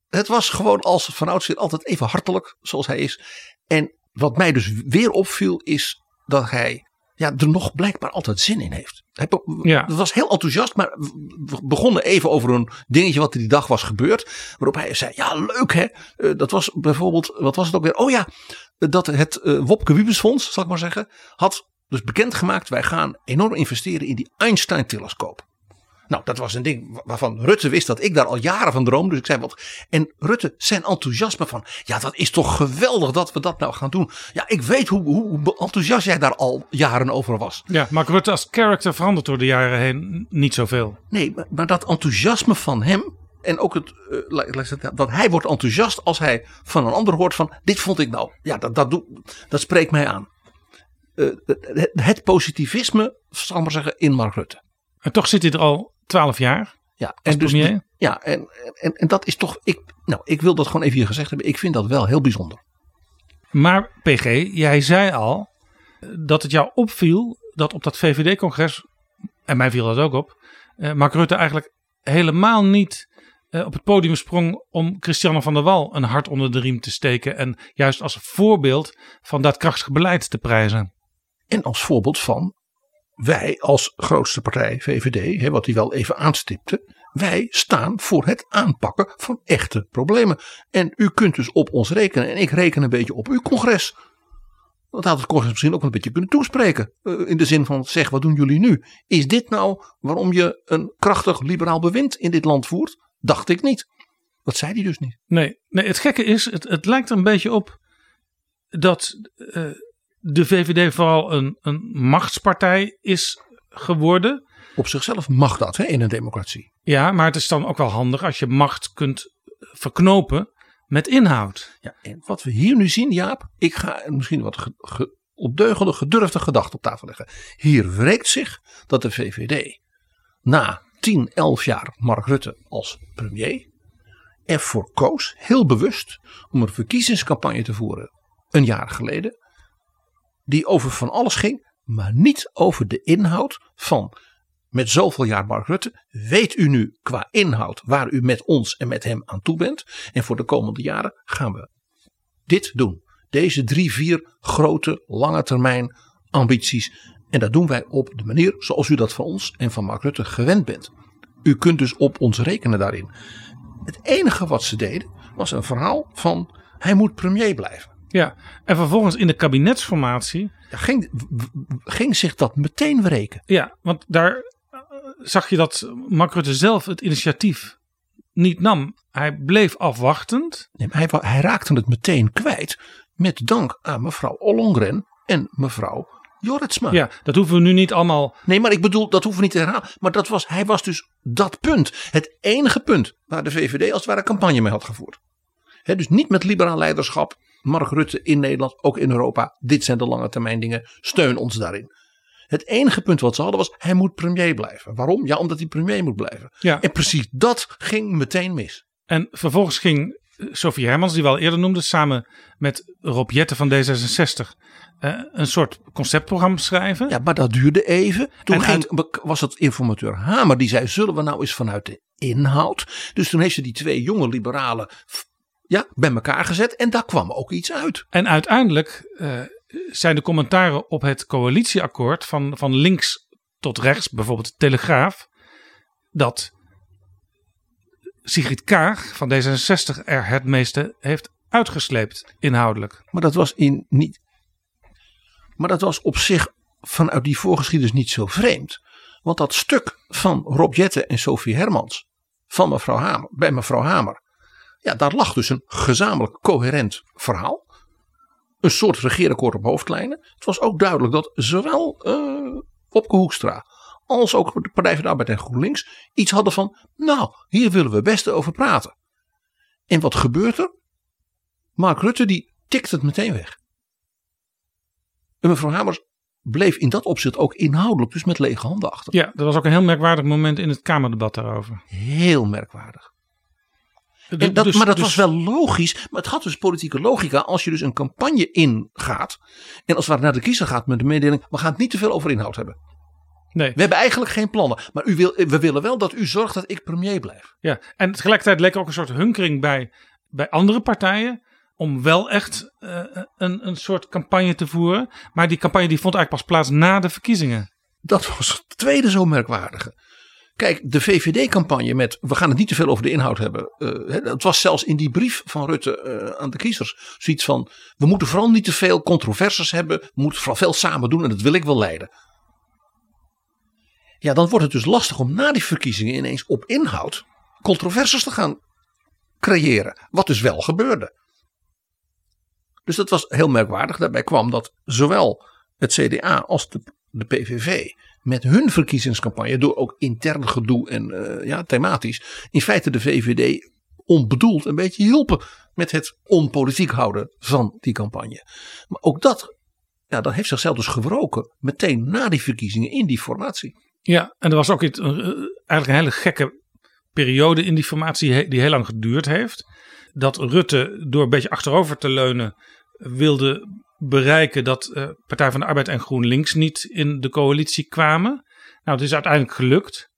het was gewoon als van oudsher altijd even hartelijk, zoals hij is. En wat mij dus weer opviel is dat hij ja, er nog blijkbaar altijd zin in heeft. Hij Ja. was heel enthousiast, maar we begonnen even over een dingetje wat er die dag was gebeurd. Waarop hij zei, ja leuk hè. Eh, dat was bijvoorbeeld, wat was het ook weer? Oh ja, dat het eh, Wopke Wiebesfonds, zal ik maar zeggen, had dus bekendgemaakt. Wij gaan enorm investeren in die Einstein-telescoop. Nou, dat was een ding waarvan Rutte wist dat ik daar al jaren van droomde. Dus ik zei wat. En Rutte, zijn enthousiasme van. Ja, dat is toch geweldig dat we dat nou gaan doen. Ja, ik weet hoe, hoe enthousiast jij daar al jaren over was. Ja, Mark Rutte als character verandert door de jaren heen niet zoveel. Nee, maar, maar dat enthousiasme van hem. En ook het, uh, zeggen, dat hij wordt enthousiast als hij van een ander hoort van. Dit vond ik nou. Ja, dat, dat, doe, dat spreekt mij aan. eh, het, het positivisme, zal ik maar zeggen, in Mark Rutte. En toch zit hij er al twaalf jaar. Ja, en, dus, premier. ja en, en, en dat is toch. Ik, nou, ik wil dat gewoon even hier gezegd hebben. Ik vind dat wel heel bijzonder. Maar PG, jij zei al dat het jou opviel dat op dat VVD-congres, en mij viel dat ook op, eh, Mark Rutte eigenlijk helemaal niet eh, op het podium sprong om Christiane van der Wal een hart onder de riem te steken en juist als voorbeeld van dat krachtig beleid te prijzen. En als voorbeeld van wij als grootste partij VVD, hè, wat hij wel even aanstipte, wij staan voor het aanpakken van echte problemen. En u kunt dus op ons rekenen en ik reken een beetje op uw congres. Dat had het congres misschien ook een beetje kunnen toespreken. eh, In de zin van zeg, wat doen jullie nu? Is dit nou waarom je een krachtig liberaal bewind in dit land voert? Dacht ik niet. Dat zei hij dus niet. Nee, nee het gekke is, het, het lijkt er een beetje op dat eh, de VVD vooral een, een machtspartij is geworden. Op zichzelf mag dat hè, in een democratie. Ja, maar het is dan ook wel handig als je macht kunt verknopen met inhoud. Ja, en wat we hier nu zien, Jaap, ik ga misschien wat ge, ge, opdeugende, gedurfde gedachten op tafel leggen. Hier wreekt zich dat de VVD na 10, 11 jaar Mark Rutte als premier ervoor koos, heel bewust, om een verkiezingscampagne te voeren een jaar geleden, die over van alles ging, maar niet over de inhoud van met zoveel jaar Mark Rutte, weet u nu qua inhoud waar u met ons en met hem aan toe bent. En voor de komende jaren gaan we dit doen. Deze drie, vier grote, lange termijn ambities. En dat doen wij op de manier zoals u dat van ons en van Mark Rutte gewend bent. U kunt dus op ons rekenen daarin. Het enige wat ze deden was een verhaal van hij moet premier blijven. Ja, en vervolgens in de kabinetsformatie. Ja, ging, ging zich dat meteen wreken. Ja, want daar uh, zag je dat Mark Rutte zelf het initiatief niet nam. Hij bleef afwachtend. Nee, hij, hij, raakte het meteen kwijt met dank aan mevrouw Ollongren en mevrouw Jorritsma. Ja, dat hoeven we nu niet allemaal. Nee, maar ik bedoel, dat hoeven we niet te herhalen. Maar dat was, hij was dus dat punt. Het enige punt waar de VVD als het ware campagne mee had gevoerd. He, dus niet met liberaal leiderschap. Mark Rutte in Nederland, ook in Europa. Dit zijn de lange termijn dingen. Steun ons daarin. Het enige punt wat ze hadden was, hij moet premier blijven. Waarom? Ja, omdat hij premier moet blijven. Ja. En precies dat ging meteen mis. En vervolgens ging Sofie Hermans, die we al eerder noemden, samen met Rob Jetten van D66 uh, een soort conceptprogramma schrijven. Ja, maar dat duurde even. Toen ging, was het informateur Hamer die zei: Zullen we nou eens vanuit de inhoud? Dus toen heeft ze die twee jonge liberalen ja, bij elkaar gezet en daar kwam ook iets uit. En uiteindelijk uh, zijn de commentaren op het coalitieakkoord van, van links tot rechts, bijvoorbeeld de Telegraaf, dat Sigrid Kaag van D66 er het meeste heeft uitgesleept inhoudelijk. Maar dat was in niet. Maar dat was op zich vanuit die voorgeschiedenis niet zo vreemd. Want dat stuk van Rob Jette en Sophie Hermans van mevrouw Hamer, bij mevrouw Hamer. Ja, daar lag dus een gezamenlijk coherent verhaal. Een soort regeerakkoord op hoofdlijnen. Het was ook duidelijk dat zowel uh, Wopke Hoekstra als ook de Partij van de Arbeid en GroenLinks iets hadden van, nou, hier willen we best over praten. En wat gebeurt er? Mark Rutte die tikt het meteen weg. En mevrouw Hamers bleef in dat opzicht ook inhoudelijk dus met lege handen achter. Ja, dat was ook een heel merkwaardig moment in het Kamerdebat daarover. Heel merkwaardig. En dat, dus, maar dat dus, was wel logisch. Maar het had dus politieke logica. Als je dus een campagne ingaat. En als het naar de kiezer gaat met de mededeling. We gaan het niet te veel over inhoud hebben. Nee. We hebben eigenlijk geen plannen. Maar u wil, we willen wel dat u zorgt dat ik premier blijf. Ja, en tegelijkertijd leek er ook een soort hunkering bij, bij andere partijen. Om wel echt uh, een, een soort campagne te voeren. Maar die campagne die vond eigenlijk pas plaats na de verkiezingen. Dat was het tweede zo merkwaardige. Kijk, de VVD-campagne met we gaan het niet te veel over de inhoud hebben. Uh, het was zelfs in die brief van Rutte uh, aan de kiezers zoiets van we moeten vooral niet te veel controversies hebben. We moeten vooral veel samen doen en dat wil ik wel leiden. Ja, dan wordt het dus lastig om na die verkiezingen ineens op inhoud controversies te gaan creëren. Wat dus wel gebeurde. Dus dat was heel merkwaardig. Daarbij kwam dat zowel het CDA als de PVV met hun verkiezingscampagne, door ook intern gedoe en uh, ja, thematisch, in feite de VVD onbedoeld een beetje hielpen met het onpolitiek houden van die campagne. Maar ook dat ja, dat heeft zichzelf dus gewroken meteen na die verkiezingen in die formatie. Ja, en er was ook iets, eh, eigenlijk een hele gekke periode in die formatie die heel lang geduurd heeft. Dat Rutte door een beetje achterover te leunen wilde bereiken dat eh, Partij van de Arbeid en GroenLinks niet in de coalitie kwamen. Nou, het is uiteindelijk gelukt.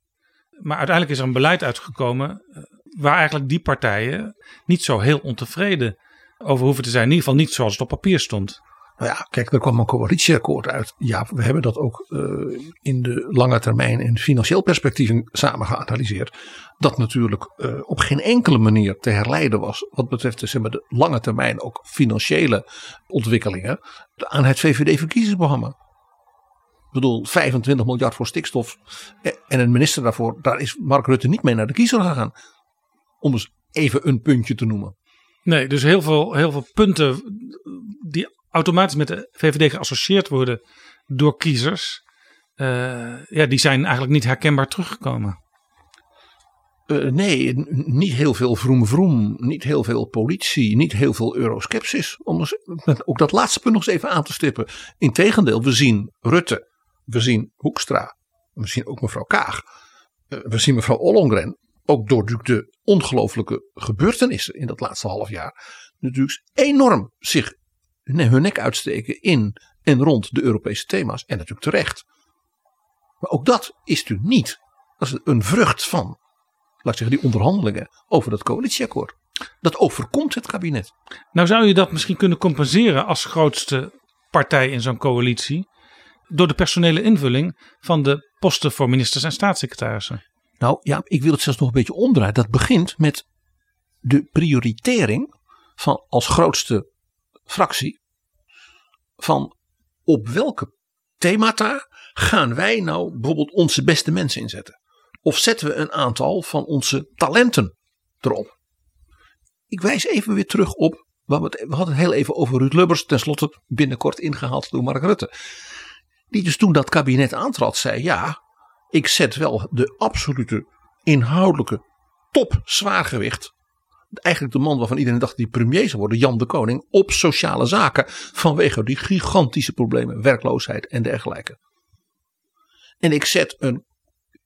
Maar uiteindelijk is er een beleid uitgekomen eh, waar eigenlijk die partijen niet zo heel ontevreden over hoeven te zijn. In ieder geval niet zoals het op papier stond. Nou ja, kijk, er kwam een coalitieakkoord uit. Ja, we hebben dat ook eh, in de lange termijn en financieel perspectief samen geanalyseerd. Dat natuurlijk eh, op geen enkele manier te herleiden was. Wat betreft maar, de lange termijn ook financiële ontwikkelingen. aan het VVD-verkiezingsprogramma. Ik bedoel, 25 miljard voor stikstof. En een minister daarvoor. Daar is Mark Rutte niet mee naar de kiezer gegaan. Om eens even een puntje te noemen. Nee, dus heel veel, heel veel punten die automatisch met de VVD geassocieerd worden door kiezers. eh, ja, die zijn eigenlijk niet herkenbaar teruggekomen. Eh, nee, niet heel veel vroem vroem, niet heel veel politie, niet heel veel euroskepsis. Om ook dat laatste punt nog eens even aan te stippen. Integendeel, we zien Rutte, we zien Hoekstra, we zien ook mevrouw Kaag, eh, we zien mevrouw Ollongren, ook door de ongelooflijke gebeurtenissen in dat laatste half jaar, natuurlijk enorm zich hun nek uitsteken in en rond de Europese thema's. En natuurlijk terecht. Maar ook dat is natuurlijk niet, dat is een vrucht van laat ik zeggen, die onderhandelingen over dat coalitieakkoord. Dat overkomt het kabinet. Nou zou je dat misschien kunnen compenseren als grootste partij in zo'n coalitie. Door de personele invulling van de posten voor ministers en staatssecretarissen. Nou ja, ik wil het zelfs nog een beetje omdraaien. Dat begint met de prioritering van als grootste fractie. Van op welke themata gaan wij nou bijvoorbeeld onze beste mensen inzetten? Of zetten we een aantal van onze talenten erop? Ik wijs even weer terug op. we hadden het heel even over Ruud Lubbers. Tenslotte binnenkort ingehaald door Mark Rutte. Die dus toen dat kabinet aantrad zei. Ja, ik zet wel de absolute inhoudelijke top zwaargewicht. Eigenlijk de man waarvan iedereen dacht die premier zou worden. Jan de Koning. Op sociale zaken. Vanwege die gigantische problemen. Werkloosheid en dergelijke. En ik zet een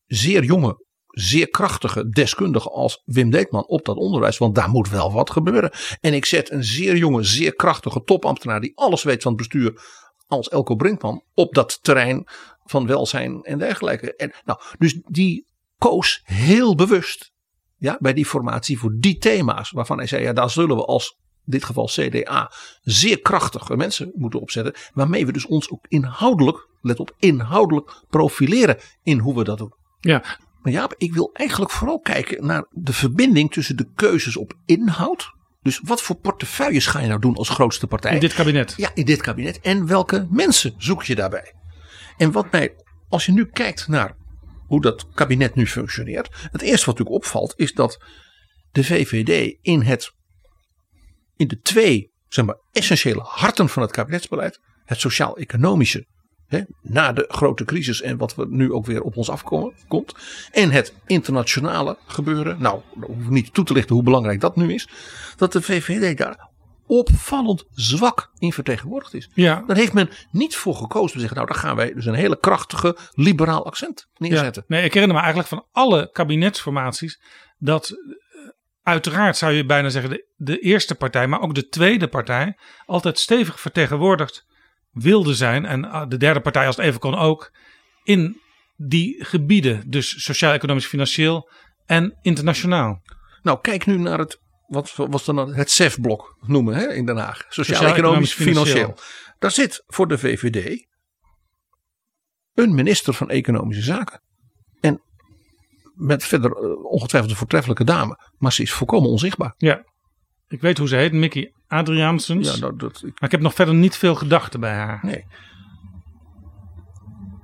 zeer jonge, zeer krachtige deskundige als Wim Deetman op dat onderwijs. Want daar moet wel wat gebeuren. En ik zet een zeer jonge, zeer krachtige topambtenaar die alles weet van het bestuur. Als Elko Brinkman op dat terrein van welzijn en dergelijke. En, nou, dus die koos heel bewust ja, bij die formatie voor die thema's. Waarvan hij zei, ja, daar zullen we als in dit geval CDA zeer krachtige mensen moeten opzetten. Waarmee we dus ons ook inhoudelijk, let op, inhoudelijk profileren in hoe we dat doen. Ja. Maar ja, ik wil eigenlijk vooral kijken naar de verbinding tussen de keuzes op inhoud. Dus wat voor portefeuilles ga je nou doen als grootste partij? In dit kabinet. Ja, in dit kabinet. En welke mensen zoek je daarbij? En wat mij, als je nu kijkt naar hoe dat kabinet nu functioneert. Het eerste wat natuurlijk opvalt is dat de VVD in, het, in de twee zeg maar, essentiële harten van het kabinetsbeleid. Het sociaal-economische. Na de grote crisis en wat we nu ook weer op ons afkomen komt. En het internationale gebeuren. Nou, hoef niet toe te lichten hoe belangrijk dat nu is. Dat de VVD daar opvallend zwak in vertegenwoordigd is. Ja. Daar heeft men niet voor gekozen om te zeggen, nou dan gaan wij dus een hele krachtige liberaal accent neerzetten. Ja, nee, ik herinner me eigenlijk van alle kabinetsformaties dat eh, uiteraard zou je bijna zeggen de, de eerste partij, maar ook de tweede partij altijd stevig vertegenwoordigd wilde zijn en ah, de derde partij als het even kon ook in die gebieden, dus sociaal, economisch, financieel en internationaal. Nou, kijk nu naar het, wat was dan het CEF-blok noemen hè, in Den Haag. Sociaal, Sociaal, economisch, economisch, financieel. Daar zit voor de VVD een minister van Economische Zaken. En met verder eh, ongetwijfeld een voortreffelijke dame, maar ze is volkomen onzichtbaar. Ja, ik weet hoe ze heet, Mickey Adriaansens. Ja, nou, dat, Maar ik heb nog verder niet veel gedachten bij haar. Nee.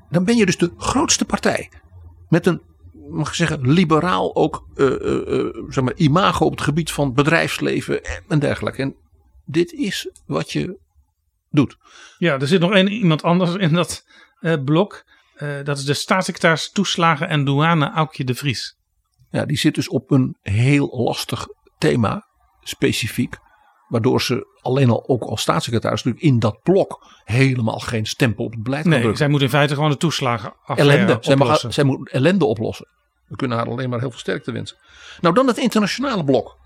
Dan ben je dus de grootste partij. Met een, mag ik zeggen, liberaal ook eh, eh, eh, zeg maar, imago op het gebied van bedrijfsleven en- dergelijke. En dit is wat je doet. Ja, er zit nog één iemand anders in dat blok. Dat is de staatssecretaris toeslagen en douane Aukje de Vries. Ja, die zit dus op een heel lastig thema, specifiek. Waardoor ze alleen al ook als staatssecretaris natuurlijk in dat blok helemaal geen stempel op het beleid kan Nee, drukken. zij moet in feite gewoon de toeslagen ellende. Zij, mag, zij moet ellende oplossen. We kunnen haar alleen maar heel veel sterkte wensen. Nou, dan het internationale blok.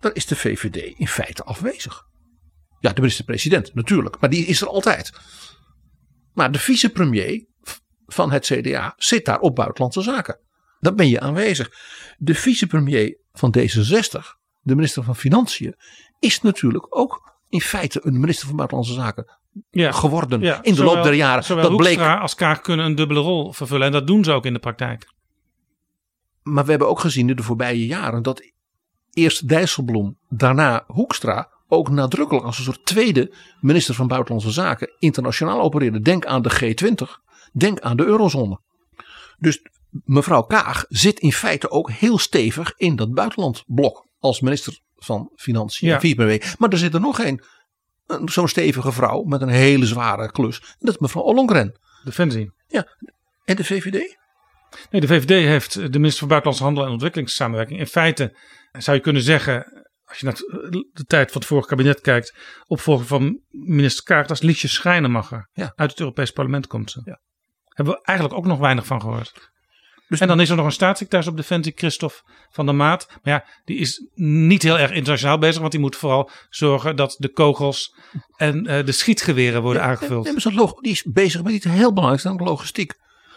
Daar is de VVD in feite afwezig. Ja, de minister-president natuurlijk, maar die is er altijd. Maar de vicepremier van het CDA zit daar op buitenlandse zaken. Dan ben je aanwezig. De vicepremier van D66, de minister van Financiën, is natuurlijk ook in feite een minister van Buitenlandse Zaken Ja. geworden Ja, in de zowel- loop der jaren. Zowel Dat bleek Hoekstra als Kaag kunnen een dubbele rol vervullen. En dat doen ze ook in de praktijk. Maar we hebben ook gezien in de voorbije jaren dat eerst Dijsselbloem, daarna Hoekstra ook nadrukkelijk als een soort tweede minister van Buitenlandse Zaken internationaal opereerde. Denk aan de G20, denk aan de eurozone. Dus mevrouw Kaag zit in feite ook heel stevig in dat buitenlandblok als minister van Financiën Ja. Maar er zit er nog een, een zo'n stevige vrouw met een hele zware klus. En dat is mevrouw Ollongren. Defensie. Ja, en de VVD? Nee, de VVD heeft de minister van Buitenlandse Handel en Ontwikkelingssamenwerking. In feite zou je kunnen zeggen, als je naar de tijd van het vorige kabinet kijkt, opvolger van minister Kaag, dat is Liesje Schrijnemacher. Ja. Uit het Europees Parlement komt ze. Hebben we eigenlijk ook nog weinig van gehoord. Dus en dan is er nog een staatssecretaris op Defensie, Christophe van der Maat. Maar ja, die is niet heel erg internationaal bezig, want die moet vooral zorgen dat de kogels en eh, de schietgeweren worden aangevuld. Nee, maar die is bezig met iets heel belangrijks, namelijk logistiek.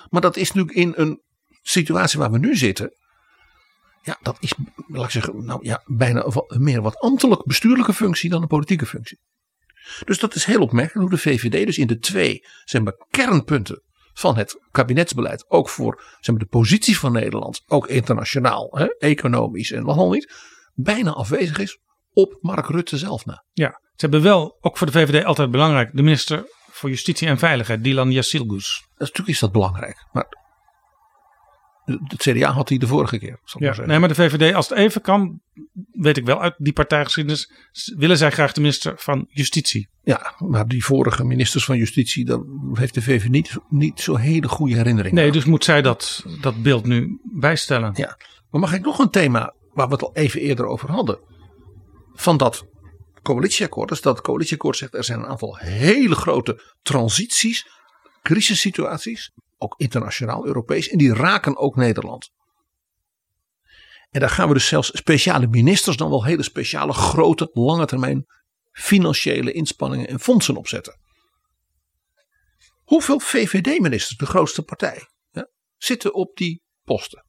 Maar dat is natuurlijk in een situatie waar we nu zitten. Ja, dat is, laat ik zeggen, nou ja, bijna meer wat ambtelijk bestuurlijke functie dan een politieke functie. Dus dat is heel opmerkelijk hoe de VVD dus in de twee zeg maar, kernpunten van het kabinetsbeleid, ook voor zeg de positie van Nederland, ook internationaal, hè, economisch en wat dan niet, bijna afwezig is op Mark Rutte zelf. Ja, ze hebben wel, ook voor de VVD altijd belangrijk, de minister voor Justitie en Veiligheid, Dilan Yassilgus. Natuurlijk is dat belangrijk. Maar het CDA had die de vorige keer. Zal ik maar Ja, nee, maar de VVD, als het even kan, weet ik wel uit die partijgeschiedenis, willen zij graag de minister van Justitie. Ja, maar die vorige ministers van Justitie, daar heeft de VVD niet, niet zo hele goede herinneringen Nee, aan. dus moet zij dat, dat beeld nu bijstellen. Ja, maar mag ik nog een thema waar we het al even eerder over hadden? Van dat coalitieakkoord, dus dat coalitieakkoord zegt er zijn een aantal hele grote transities, crisissituaties, ook internationaal, Europees, en die raken ook Nederland. En daar gaan we dus zelfs speciale ministers dan wel hele speciale grote lange termijn financiële inspanningen en fondsen opzetten. Hoeveel VVD-ministers, de grootste partij, ja, zitten op die posten?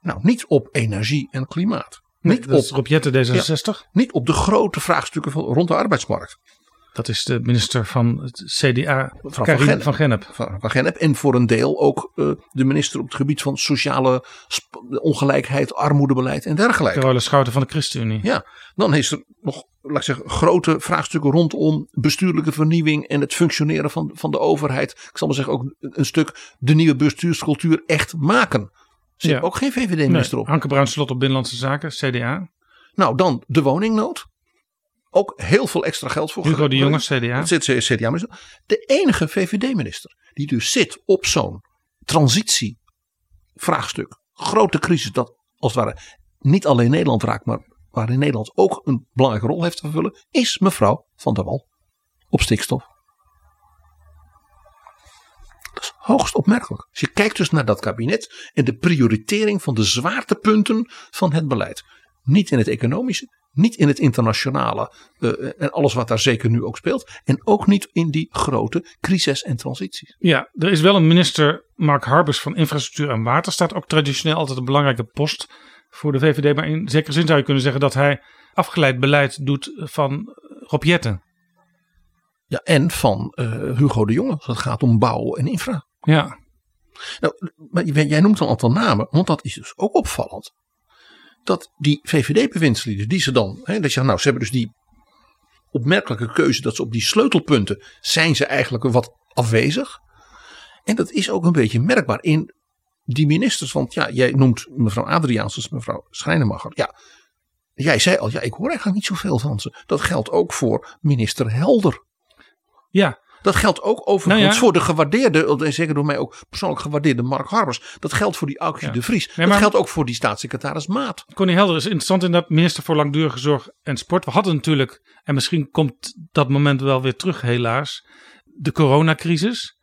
Nou, niet op energie en klimaat. Nee, niet op Rob Jetten, D66. Ja, niet op de grote vraagstukken van, rond de arbeidsmarkt. Dat is de minister van het CDA, Mevrouw Karin van Gennep. Van, van Gennep. En voor een deel ook eh, de minister op het gebied van sociale ongelijkheid, armoedebeleid en dergelijke. Carola Schouten van de ChristenUnie. Ja, dan is er nog laat ik zeggen, grote vraagstukken rondom bestuurlijke vernieuwing en het functioneren van, van de overheid. Ik zal maar zeggen ook een stuk de nieuwe bestuurscultuur echt maken. Zit Ja. ook geen VVD-minister Nee, op. Hanke Bruin Slot op Binnenlandse Zaken, CDA. Nou, dan de woningnood. Ook heel veel extra geld voor. Hugo de Jonge. CDA. Zit CDA-minister. De enige VVD-minister die dus zit op zo'n transitievraagstuk. Grote crisis dat als het ware niet alleen Nederland raakt, maar waarin Nederland ook een belangrijke rol heeft te vervullen, is mevrouw Van der Wal op stikstof. Dat is hoogst opmerkelijk. Als je kijkt dus naar dat kabinet en de prioritering van de zwaartepunten van het beleid. Niet in het economische, niet in het internationale eh, en alles wat daar zeker nu ook speelt. En ook niet in die grote crisis en transities. Ja, er is wel een minister, Mark Harbers van Infrastructuur en Waterstaat. Ook traditioneel altijd een belangrijke post voor de VVD. Maar in zekere zin zou je kunnen zeggen dat hij afgeleid beleid doet van Rob Jetten. Ja, en van eh, Hugo de Jonge als het gaat om bouw en infra. Ja. Nou, maar jij noemt een aantal namen, want dat is dus ook opvallend. Dat die VVD-bewindslieden, die ze dan, hè, dat je, nou, ze hebben dus die opmerkelijke keuze dat ze op die sleutelpunten zijn ze eigenlijk wat afwezig. En dat is ook een beetje merkbaar in die ministers. Want ja, jij noemt mevrouw Adriaansens, mevrouw Schrijnemacher. Ja, jij zei al, ja, ik hoor eigenlijk niet zoveel van ze. Dat geldt ook voor minister Helder. Ja, Dat geldt ook overigens Nou ja. voor de gewaardeerde, en zeker door mij ook persoonlijk gewaardeerde Mark Harbers. Dat geldt voor die Aukje de Vries. Nee, dat geldt ook voor die staatssecretaris Maat. Connie Helder is interessant inderdaad, minister voor Langdurige Zorg en Sport. We hadden natuurlijk, en misschien komt dat moment wel weer terug helaas, de coronacrisis.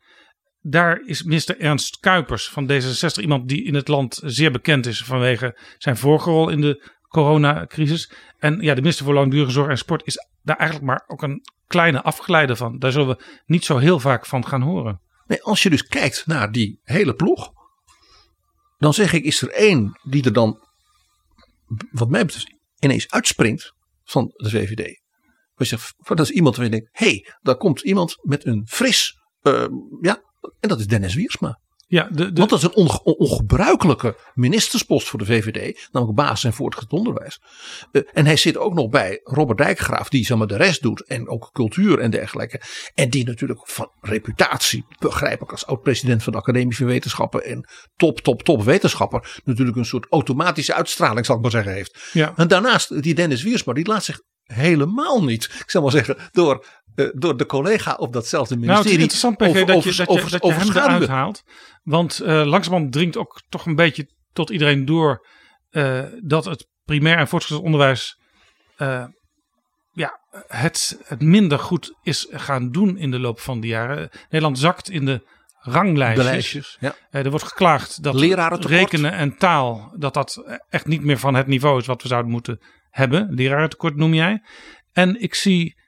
Daar is minister Ernst Kuipers van D66 iemand die in het land zeer bekend is vanwege zijn vorige rol in de coronacrisis. En ja, de minister voor Langdurige Zorg en Sport is daar eigenlijk maar ook een kleine afgeleide van. Daar zullen we niet zo heel vaak van gaan horen. Nee, als je dus kijkt naar die hele ploeg, dan zeg ik, is er één die er dan, wat mij betreft, ineens uitspringt van de VVD. Dat is iemand waar je denkt, hé, hey, daar komt iemand met een fris, eh, ja, en dat is Dennis Wiersma. Ja, de, Want dat is een onge- on- ongebruikelijke ministerspost voor de VVD, namelijk basis en voortgezet onderwijs. Eh, en hij zit ook nog bij Robert Dijkgraaf, die zeg maar, de rest doet, en ook cultuur en dergelijke. En die natuurlijk van reputatie, begrijp ik als oud-president van de Academische Wetenschappen en top, top, top wetenschapper, natuurlijk een soort automatische uitstraling, zal ik maar zeggen, heeft. Ja. En daarnaast, die Dennis Wiersma, die laat zich helemaal niet, ik zal maar zeggen, door, eh, door de collega op datzelfde Nou, het is ministerie interessant, PG, over- dat je, dat je, dat je hem eruit haalt. Want eh langzamerhand dringt ook toch een beetje tot iedereen door eh, dat het primair en voortgezet onderwijs ja, het, het minder goed is gaan doen in de loop van de jaren. Nederland zakt in de ranglijstjes. De lijstjes, ja. Er wordt geklaagd dat rekenen en taal, dat dat echt niet meer van het niveau is wat we zouden moeten hebben. Lerarentekort noem jij. En ik zie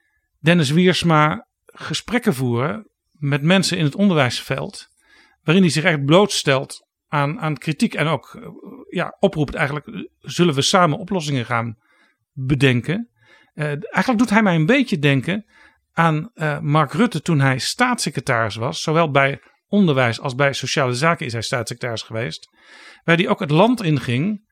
Dennis Wiersma gesprekken voeren met mensen in het onderwijsveld. Waarin hij zich echt blootstelt aan, aan kritiek. En ook eh, ja, oproept eigenlijk, zullen we samen oplossingen gaan bedenken. Eh, eigenlijk doet hij mij een beetje denken aan eh, Mark Rutte toen hij staatssecretaris was. Zowel bij onderwijs als bij sociale zaken is hij staatssecretaris geweest. Waar hij ook het land inging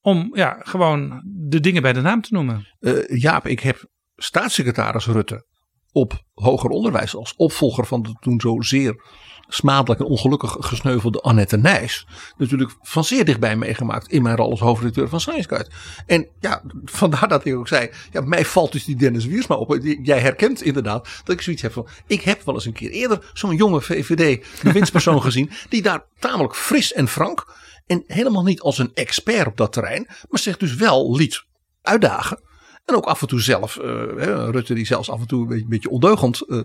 om ja, gewoon de dingen bij de naam te noemen. Eh, Jaap, ik heb staatssecretaris Rutte op hoger onderwijs als opvolger van de toen zo zeer smadelijk en ongelukkig gesneuvelde Annette Nijs. Natuurlijk van zeer dichtbij meegemaakt in mijn rol als hoofdredacteur van Science Guide. En ja, vandaar dat ik ook zei, ja, mij valt dus die Dennis Wiersma op. Jij herkent inderdaad dat ik zoiets heb van, ik heb wel eens een keer eerder zo'n jonge VVD-bewindspersoon gezien, die daar tamelijk fris en frank en helemaal niet als een expert op dat terrein, maar zich dus wel liet uitdagen. En ook af en toe zelf, eh, Rutte die zelfs af en toe een beetje, ondeugend eh,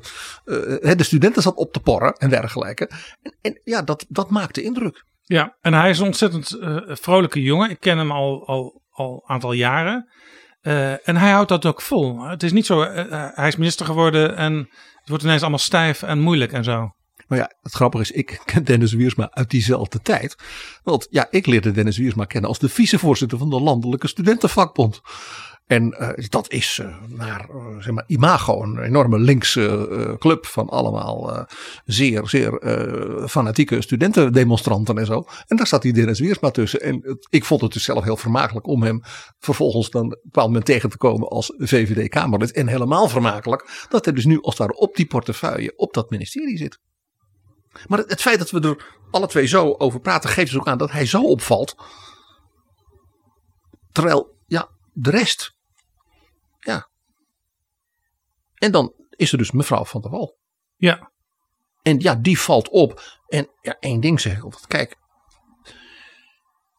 eh, de studenten zat op te porren en dergelijke. En, en ja, dat, dat maakte indruk. Ja, en hij is een ontzettend vrolijke jongen. Ik ken hem al al, al een aantal jaren. En hij houdt dat ook vol. Het is niet zo, hij is minister geworden en het wordt ineens allemaal stijf en moeilijk en zo. Maar ja, het grappige is, ik ken Dennis Wiersma uit diezelfde tijd. Want ja, ik leerde Dennis Wiersma kennen als de vicevoorzitter van de Landelijke Studentenvakbond. En eh, dat is eh, naar eh, zeg maar, imago een enorme linkse club van allemaal zeer, zeer fanatieke studentendemonstranten en zo. En daar zat die Dennis Wiersma tussen. En het- ik vond het dus zelf heel vermakelijk om hem vervolgens dan op een bepaald moment tegen te komen als VVD-Kamerlid. En helemaal vermakelijk dat hij dus nu als daar op die portefeuille op dat ministerie zit. Maar het, het feit dat we er alle twee zo over praten, geeft dus ook aan dat hij zo opvalt. Terwijl, ja, de rest. Ja. En dan is er dus mevrouw van der Wal. Ja. En ja, die valt op. En ja, één ding zeg ik altijd. Kijk,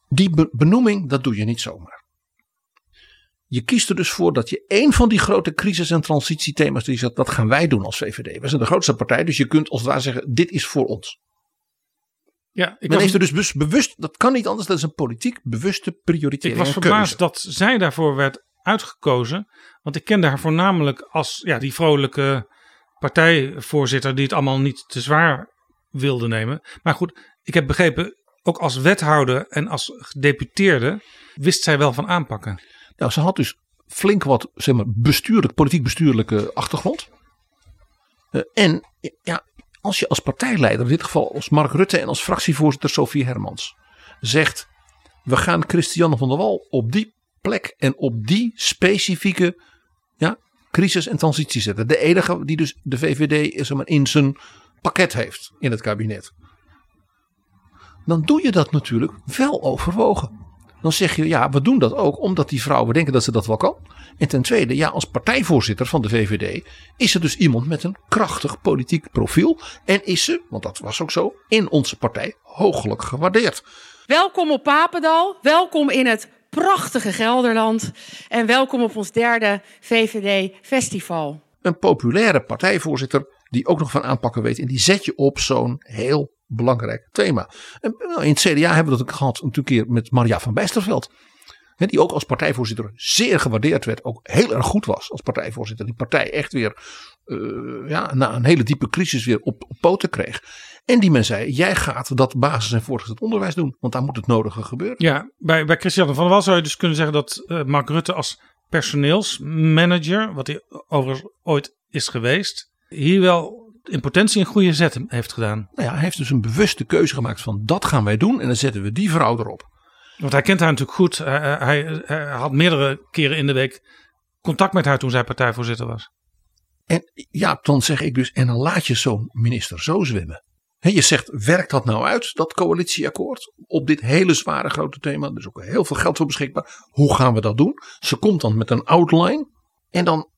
die be- benoeming, dat doe je niet zomaar. Je kiest er dus voor dat je één van die grote crisis- en transitiethema's, die zegt, dat gaan wij doen als VVD. We zijn de grootste partij, dus je kunt als het ware zeggen, dit is voor ons. Ja, ik Men heeft er dus bewust, dat kan niet anders, dat is een politiek bewuste ik prioritering. was verbaasd dat zij daarvoor werd uitgekozen. Want ik kende haar voornamelijk als ja, die vrolijke partijvoorzitter die het allemaal niet te zwaar wilde nemen. Maar goed, ik heb begrepen, ook als wethouder en als gedeputeerde wist zij wel van aanpakken. Nou, ze had dus flink wat zeg maar, bestuurlijk, politiek bestuurlijke achtergrond. Eh, en ja, als je als partijleider, in dit geval als Mark Rutte en als fractievoorzitter Sofie Hermans, zegt: We gaan Christiane van der Wal op die plek en op die specifieke ja, crisis- en transitie zetten. De enige die dus de VVD zeg maar, in zijn pakket heeft in het kabinet. Dan doe je dat natuurlijk wel overwogen. dan zeg je ja, we doen dat ook omdat die vrouwen denken dat ze dat wel kan. En ten tweede, ja, als partijvoorzitter van de VVD is er dus iemand met een krachtig politiek profiel. En is ze, want dat was ook zo, in onze partij hooglijk gewaardeerd. Welkom op Papendal, welkom in het prachtige Gelderland en welkom op ons derde VVD-festival. Een populaire partijvoorzitter die ook nog van aanpakken weet. En die zet je op zo'n heel belangrijk thema. En, nou, in het CDA hebben we dat ook gehad een keer met Maria van Bijsterveld. Die ook als partijvoorzitter zeer gewaardeerd werd. Ook heel erg goed was als partijvoorzitter. Die partij echt weer eh, ja, na een hele diepe crisis weer op, op poten kreeg. En die men zei, jij gaat dat basis- en voortgezet onderwijs doen. Want daar moet het nodige gebeuren. Ja, bij, bij Christiane van der Wal zou je dus kunnen zeggen dat eh, Mark Rutte als personeelsmanager, wat hij overigens ooit is geweest, hier wel in potentie een goede zet heeft gedaan. Nou ja, hij heeft dus een bewuste keuze gemaakt van dat gaan wij doen en dan zetten we die vrouw erop. Want hij kent haar natuurlijk goed. Hij, hij, hij had meerdere keren in de week contact met haar toen zij partijvoorzitter was. En ja, dan zeg ik dus, en dan laat je zo'n minister zo zwemmen. He, je zegt, werkt dat nou uit, dat coalitieakkoord, op dit hele zware grote thema? Er is ook heel veel geld voor beschikbaar. Hoe gaan we dat doen? Ze komt dan met een outline en dan,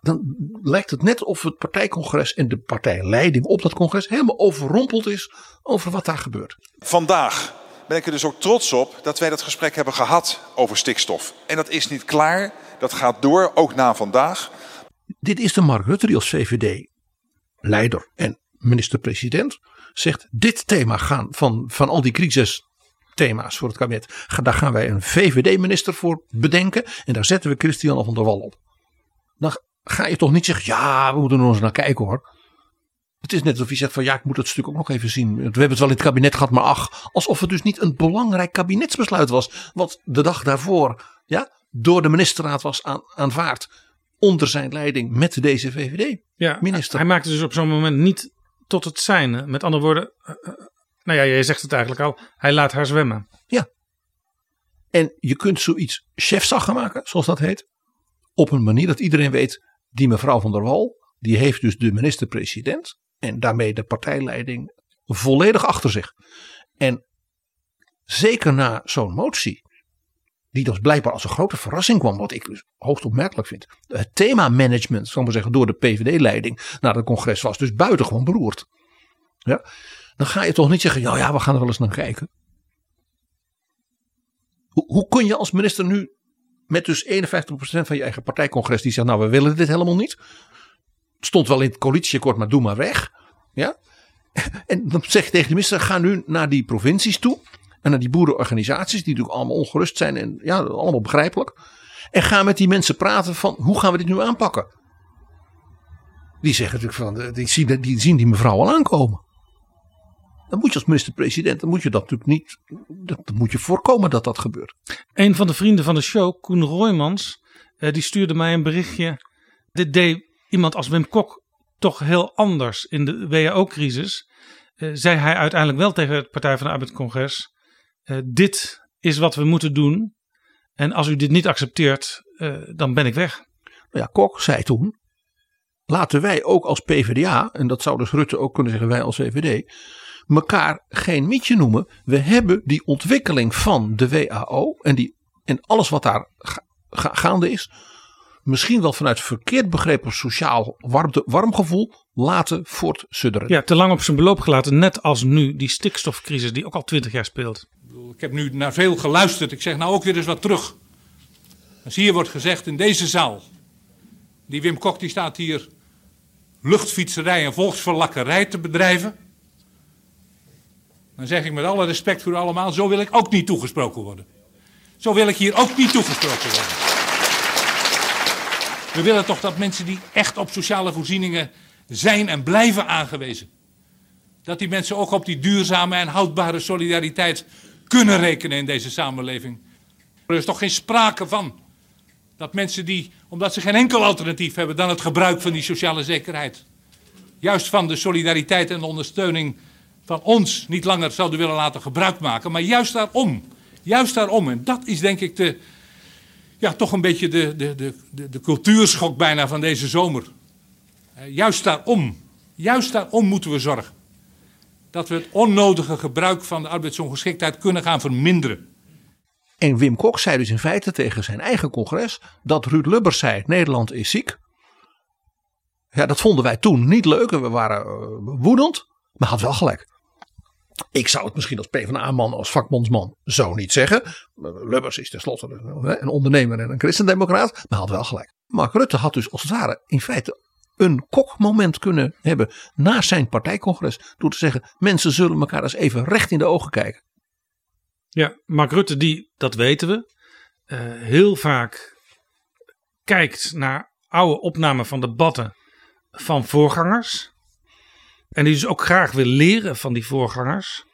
dan lijkt het net of het partijcongres en de partijleiding op dat congres helemaal overrompeld is over wat daar gebeurt. Vandaag ben ik er dus ook trots op dat wij dat gesprek hebben gehad over stikstof. En dat is niet klaar, dat gaat door, ook na vandaag. Dit is de Mark Rutte die als VVD-leider en minister-president zegt: dit thema gaan van, van al die crisisthema's voor het kabinet, daar gaan wij een VVD-minister voor bedenken en daar zetten we Christian van der Wal op. Dan ga je toch niet zeggen: ja, we moeten er eens naar kijken hoor. Het is net alsof je zegt van ja, ik moet dat stuk ook nog even zien. We hebben het wel in het kabinet gehad, maar ach, alsof het dus niet een belangrijk kabinetsbesluit was. Wat de dag daarvoor ja, door de ministerraad was aan, aanvaard. Onder zijn leiding met deze VVD-minister. Ja, hij maakte dus op zo'n moment niet tot het zijn. Met andere woorden, uh, nou ja, jij zegt het eigenlijk al, hij laat haar zwemmen. Ja. En je kunt zoiets chefzag maken, zoals dat heet. Op een manier dat iedereen weet, die mevrouw van der Wal, die heeft dus de minister-president en daarmee de partijleiding volledig achter zich. En zeker na zo'n motie, die dus blijkbaar als een grote verrassing kwam, wat ik dus hoogst opmerkelijk vind. Het thema management, zal ik maar zeggen, door de PVD-leiding naar het congres was dus buitengewoon beroerd. Ja, dan ga je toch niet zeggen, nou ja, we gaan er wel eens naar kijken. Hoe, hoe kun je als minister nu met dus 51% van je eigen partijcongres die zegt, nou we willen dit helemaal niet. Stond wel in het coalitieakkoord, maar doe maar weg. Ja? En dan zeg je tegen de minister, ga nu naar die provincies toe. En naar die boerenorganisaties, die natuurlijk allemaal ongerust zijn. En ja, allemaal begrijpelijk. En ga met die mensen praten van, hoe gaan we dit nu aanpakken? Die zeggen natuurlijk van, die zien die, zien die mevrouw al aankomen. Dan moet je als minister-president, dan moet je dat natuurlijk niet, dat moet je voorkomen dat dat gebeurt. Een van de vrienden van de show, Koen Roymans, die stuurde mij een berichtje. Dit deed iemand als Wim Kok toch heel anders in de WHO-crisis. Uh, zei hij uiteindelijk wel tegen het Partij van de Arbeid-congres: uh, Dit is wat we moeten doen. En als u dit niet accepteert, uh, dan ben ik weg. Nou ja, Kok zei toen: Laten wij ook als PvdA, en dat zou dus Rutte ook kunnen zeggen, wij als VVD, elkaar geen mietje noemen. We hebben die ontwikkeling van de WHO en, die, en alles wat daar ga, ga, gaande is misschien wel vanuit verkeerd begrepen sociaal warmte, warm gevoel laten voortsudderen. Ja, te lang op zijn beloop gelaten, net als nu die stikstofcrisis die ook al twintig jaar speelt. Ik heb nu naar veel geluisterd. Ik zeg nou ook weer eens wat terug. Als hier wordt gezegd in deze zaal, die Wim Kok die staat hier luchtfietserij en volksverlakkerij te bedrijven. Dan zeg ik met alle respect voor u allemaal, zo wil ik ook niet toegesproken worden. Zo wil ik hier ook niet toegesproken worden. We willen toch dat mensen die echt op sociale voorzieningen zijn en blijven aangewezen. Dat die mensen ook op die duurzame en houdbare solidariteit kunnen rekenen in deze samenleving. Er is toch geen sprake van dat mensen die, omdat ze geen enkel alternatief hebben dan het gebruik van die sociale zekerheid, juist van de solidariteit en de ondersteuning van ons niet langer zouden willen laten gebruik maken, maar juist daarom. Juist daarom. En dat is denk ik de, ja, toch een beetje de, de, de, de, cultuurschok bijna van deze zomer. Juist daarom, juist daarom moeten we zorgen. Dat we het onnodige gebruik van de arbeidsongeschiktheid kunnen gaan verminderen. En Wim Kok zei dus in feite tegen zijn eigen congres dat Ruud Lubbers zei: Nederland is ziek. Ja, dat vonden wij toen niet leuk en we waren uh, woedend, maar had wel gelijk. Ik zou het misschien als PvdA-man, als vakbondsman zo niet zeggen. Lubbers is tenslotte een ondernemer en een christendemocraat, maar had wel gelijk. Mark Rutte had dus als het ware in feite een kokmoment kunnen hebben na zijn partijcongres. Door te zeggen, mensen zullen elkaar eens even recht in de ogen kijken. Ja, Mark Rutte, die, dat weten we, uh, heel vaak kijkt naar oude opnamen van debatten van voorgangers. En die dus ook graag wil leren van die voorgangers.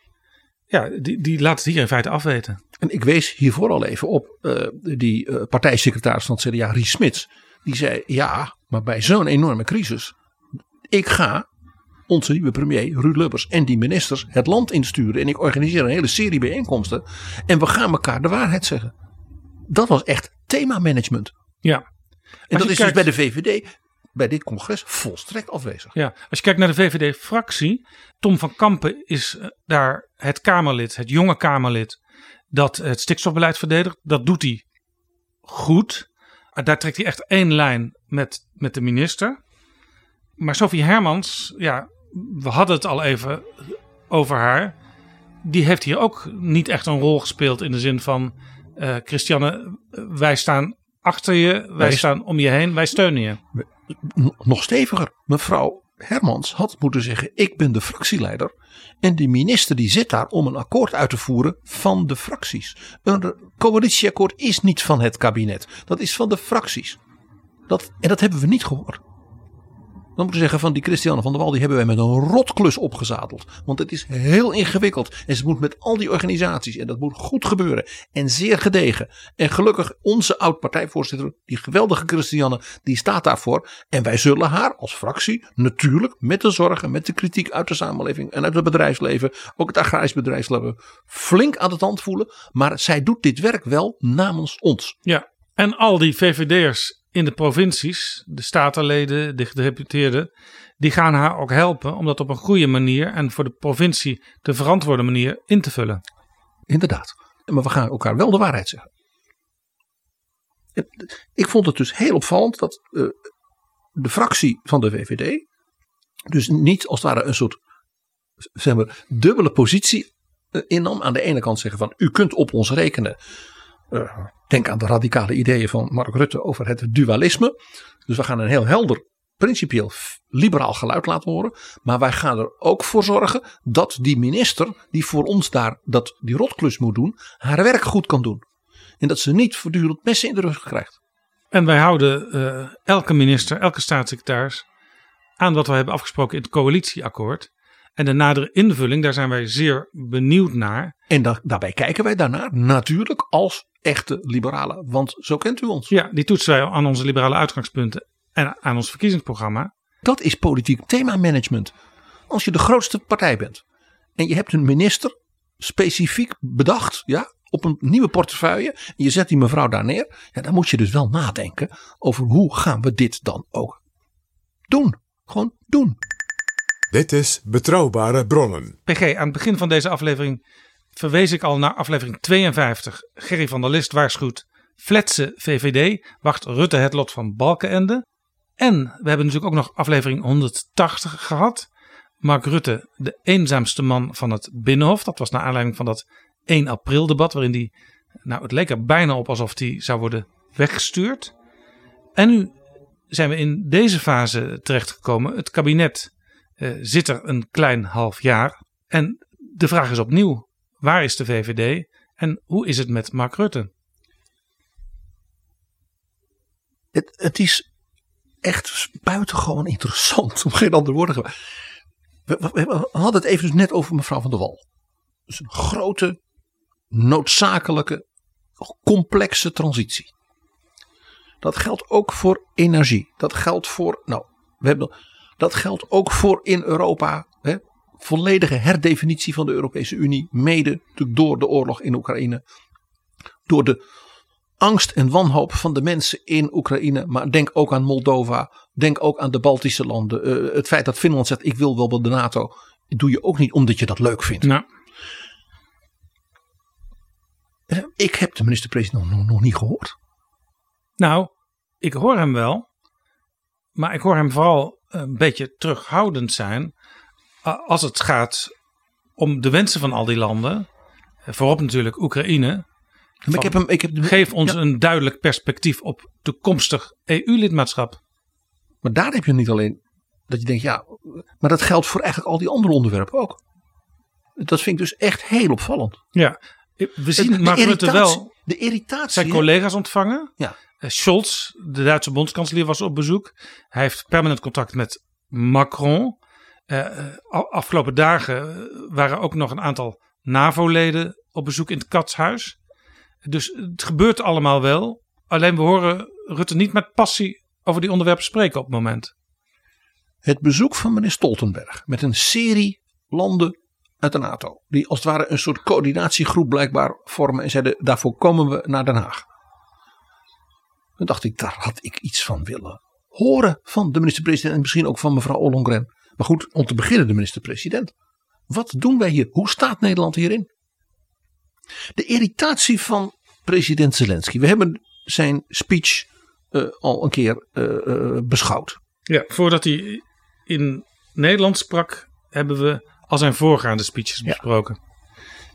Ja, die, die laat het hier in feite afweten. En ik wees hiervoor al even op uh, die uh, partijsecretaris van het CDA, Ries Smits. Die zei, ja, maar bij zo'n enorme crisis. Ik ga onze nieuwe premier Ruud Lubbers en die ministers het land insturen. En ik organiseer een hele serie bijeenkomsten. En we gaan elkaar de waarheid zeggen. Dat was echt themamanagement. Ja. En dat is kijkt... dus bij de VVD bij dit congres volstrekt afwezig. Ja, als je kijkt naar de VVD-fractie, Tom van Kampen is daar het Kamerlid, het jonge Kamerlid, dat het stikstofbeleid verdedigt. Dat doet hij goed. Daar trekt hij echt één lijn met, met de minister. Maar Sophie Hermans, ja, we hadden het al even over haar. Die heeft hier ook niet echt een rol gespeeld in de zin van: uh, Christiane, wij staan achter je, wij, wij staan om je heen, wij steunen je nog steviger. Mevrouw Hermans had moeten zeggen: Ik ben de fractieleider. En de minister die zit daar om een akkoord uit te voeren van de fracties. Een coalitieakkoord is niet van het kabinet. Dat is van de fracties. Dat, en dat hebben we niet gehoord. Dan moeten we zeggen van die Christiane van der Wal, die hebben wij met een rotklus opgezadeld. Want het is heel ingewikkeld. En ze moet met al die organisaties. En dat moet goed gebeuren. En zeer gedegen. En gelukkig onze oud-partijvoorzitter, die geweldige Christiane, die staat daarvoor. En wij zullen haar als fractie natuurlijk met de zorgen, met de kritiek uit de samenleving en uit het bedrijfsleven, ook het agrarisch bedrijfsleven, flink aan de tand voelen. Maar zij doet dit werk wel namens ons. Ja, en al die VVD'ers in de provincies, de statenleden, de gedeputeerden, die gaan haar ook helpen om dat op een goede manier en voor de provincie de verantwoorde manier in te vullen. Inderdaad. Maar we gaan elkaar wel de waarheid zeggen. Ik vond het dus heel opvallend dat uh, de fractie van de VVD dus niet als het ware een soort zeg maar, dubbele positie uh, innam. Aan de ene kant zeggen van u kunt op ons rekenen. Uh, denk aan de radicale ideeën van Mark Rutte over het dualisme. Dus we gaan een heel helder, principieel liberaal geluid laten horen. Maar wij gaan er ook voor zorgen dat die minister, die voor ons daar dat, die rotklus moet doen, haar werk goed kan doen. En dat ze niet voortdurend messen in de rug krijgt. En wij houden uh, elke minister, elke staatssecretaris aan wat we hebben afgesproken in het coalitieakkoord. En de nadere invulling, daar zijn wij zeer benieuwd naar. En da daarbij kijken wij daarnaar natuurlijk als echte liberalen. Want zo kent u ons. Ja, die toetsen wij aan onze liberale uitgangspunten en aan ons verkiezingsprogramma. Dat is politiek themamanagement. Als je de grootste partij bent en je hebt een minister specifiek bedacht, ja, op een nieuwe portefeuille. En je zet die mevrouw daar neer. Ja, dan moet je dus wel nadenken over hoe gaan we dit dan ook doen. Gewoon doen. Dit is Betrouwbare Bronnen. PG, aan het begin van deze aflevering verwees ik al naar aflevering 52. Gerry van der List waarschuwt Fletse VVD, wacht Rutte het lot van Balkenende. En we hebben natuurlijk ook nog aflevering 180 gehad. Mark Rutte, de eenzaamste man van het Binnenhof. Dat was naar aanleiding van dat 1 april debat waarin hij, nou het leek er bijna op alsof hij zou worden weggestuurd. En nu zijn we in deze fase terechtgekomen. Het kabinet uh, zit er een klein half jaar. En de vraag is opnieuw, waar is de VVD en hoe is het met Mark Rutte? Het, het is echt buitengewoon interessant, om geen andere woorden te we, we, hadden het even dus net over mevrouw van der Wal. Dus een grote, noodzakelijke, complexe transitie. Dat geldt ook voor energie. Dat geldt voor, nou, we hebben, dat geldt ook voor in Europa. Hè, volledige herdefinitie van de Europese Unie. Mede door de oorlog in Oekraïne. Door de angst en wanhoop van de mensen in Oekraïne. Maar denk ook aan Moldova. Denk ook aan de Baltische landen. Uh, het feit dat Finland zegt ik wil wel bij de NATO. Doe je ook niet omdat je dat leuk vindt. Nou. Eh, Ik heb de minister-president nog, nog niet gehoord. Nou, ik hoor hem wel. Maar ik hoor hem vooral een beetje terughoudend zijn. Als het gaat om de wensen van al die landen. Eh, Voorop natuurlijk Oekraïne. Maar ik heb hem, ik heb Geef ons een duidelijk perspectief op toekomstig EU-lidmaatschap. Maar daar heb je niet alleen dat je denkt, ja, maar dat geldt voor eigenlijk al die andere onderwerpen ook. Dat vind ik dus echt heel opvallend. Ja, we zien De Mark Rutte wel De irritatie. zijn collega's ontvangen. Ja. Eh, Scholz, de Duitse bondskanselier, was op bezoek. Hij heeft permanent contact met Macron. Eh, eh, afgelopen dagen waren ook nog een aantal NAVO-leden op bezoek in het Katshuis. Dus het gebeurt allemaal wel. Alleen we horen Rutte niet met passie over die onderwerpen spreken op het moment. Het bezoek van meneer Stoltenberg met een serie landen uit de NATO. Die als het ware een soort coördinatiegroep blijkbaar vormen en zeiden daarvoor komen we naar Den Haag. Dan dacht ik, daar had ik iets van willen horen van de minister-president en misschien ook van mevrouw Ollongren. Maar goed, om te beginnen de minister-president. Wat doen wij hier? Hoe staat Nederland hierin? De irritatie van president Zelensky. We hebben zijn speech eh, al een keer eh, eh, beschouwd. Ja, voordat hij in Nederland sprak, hebben we al zijn voorgaande speeches besproken.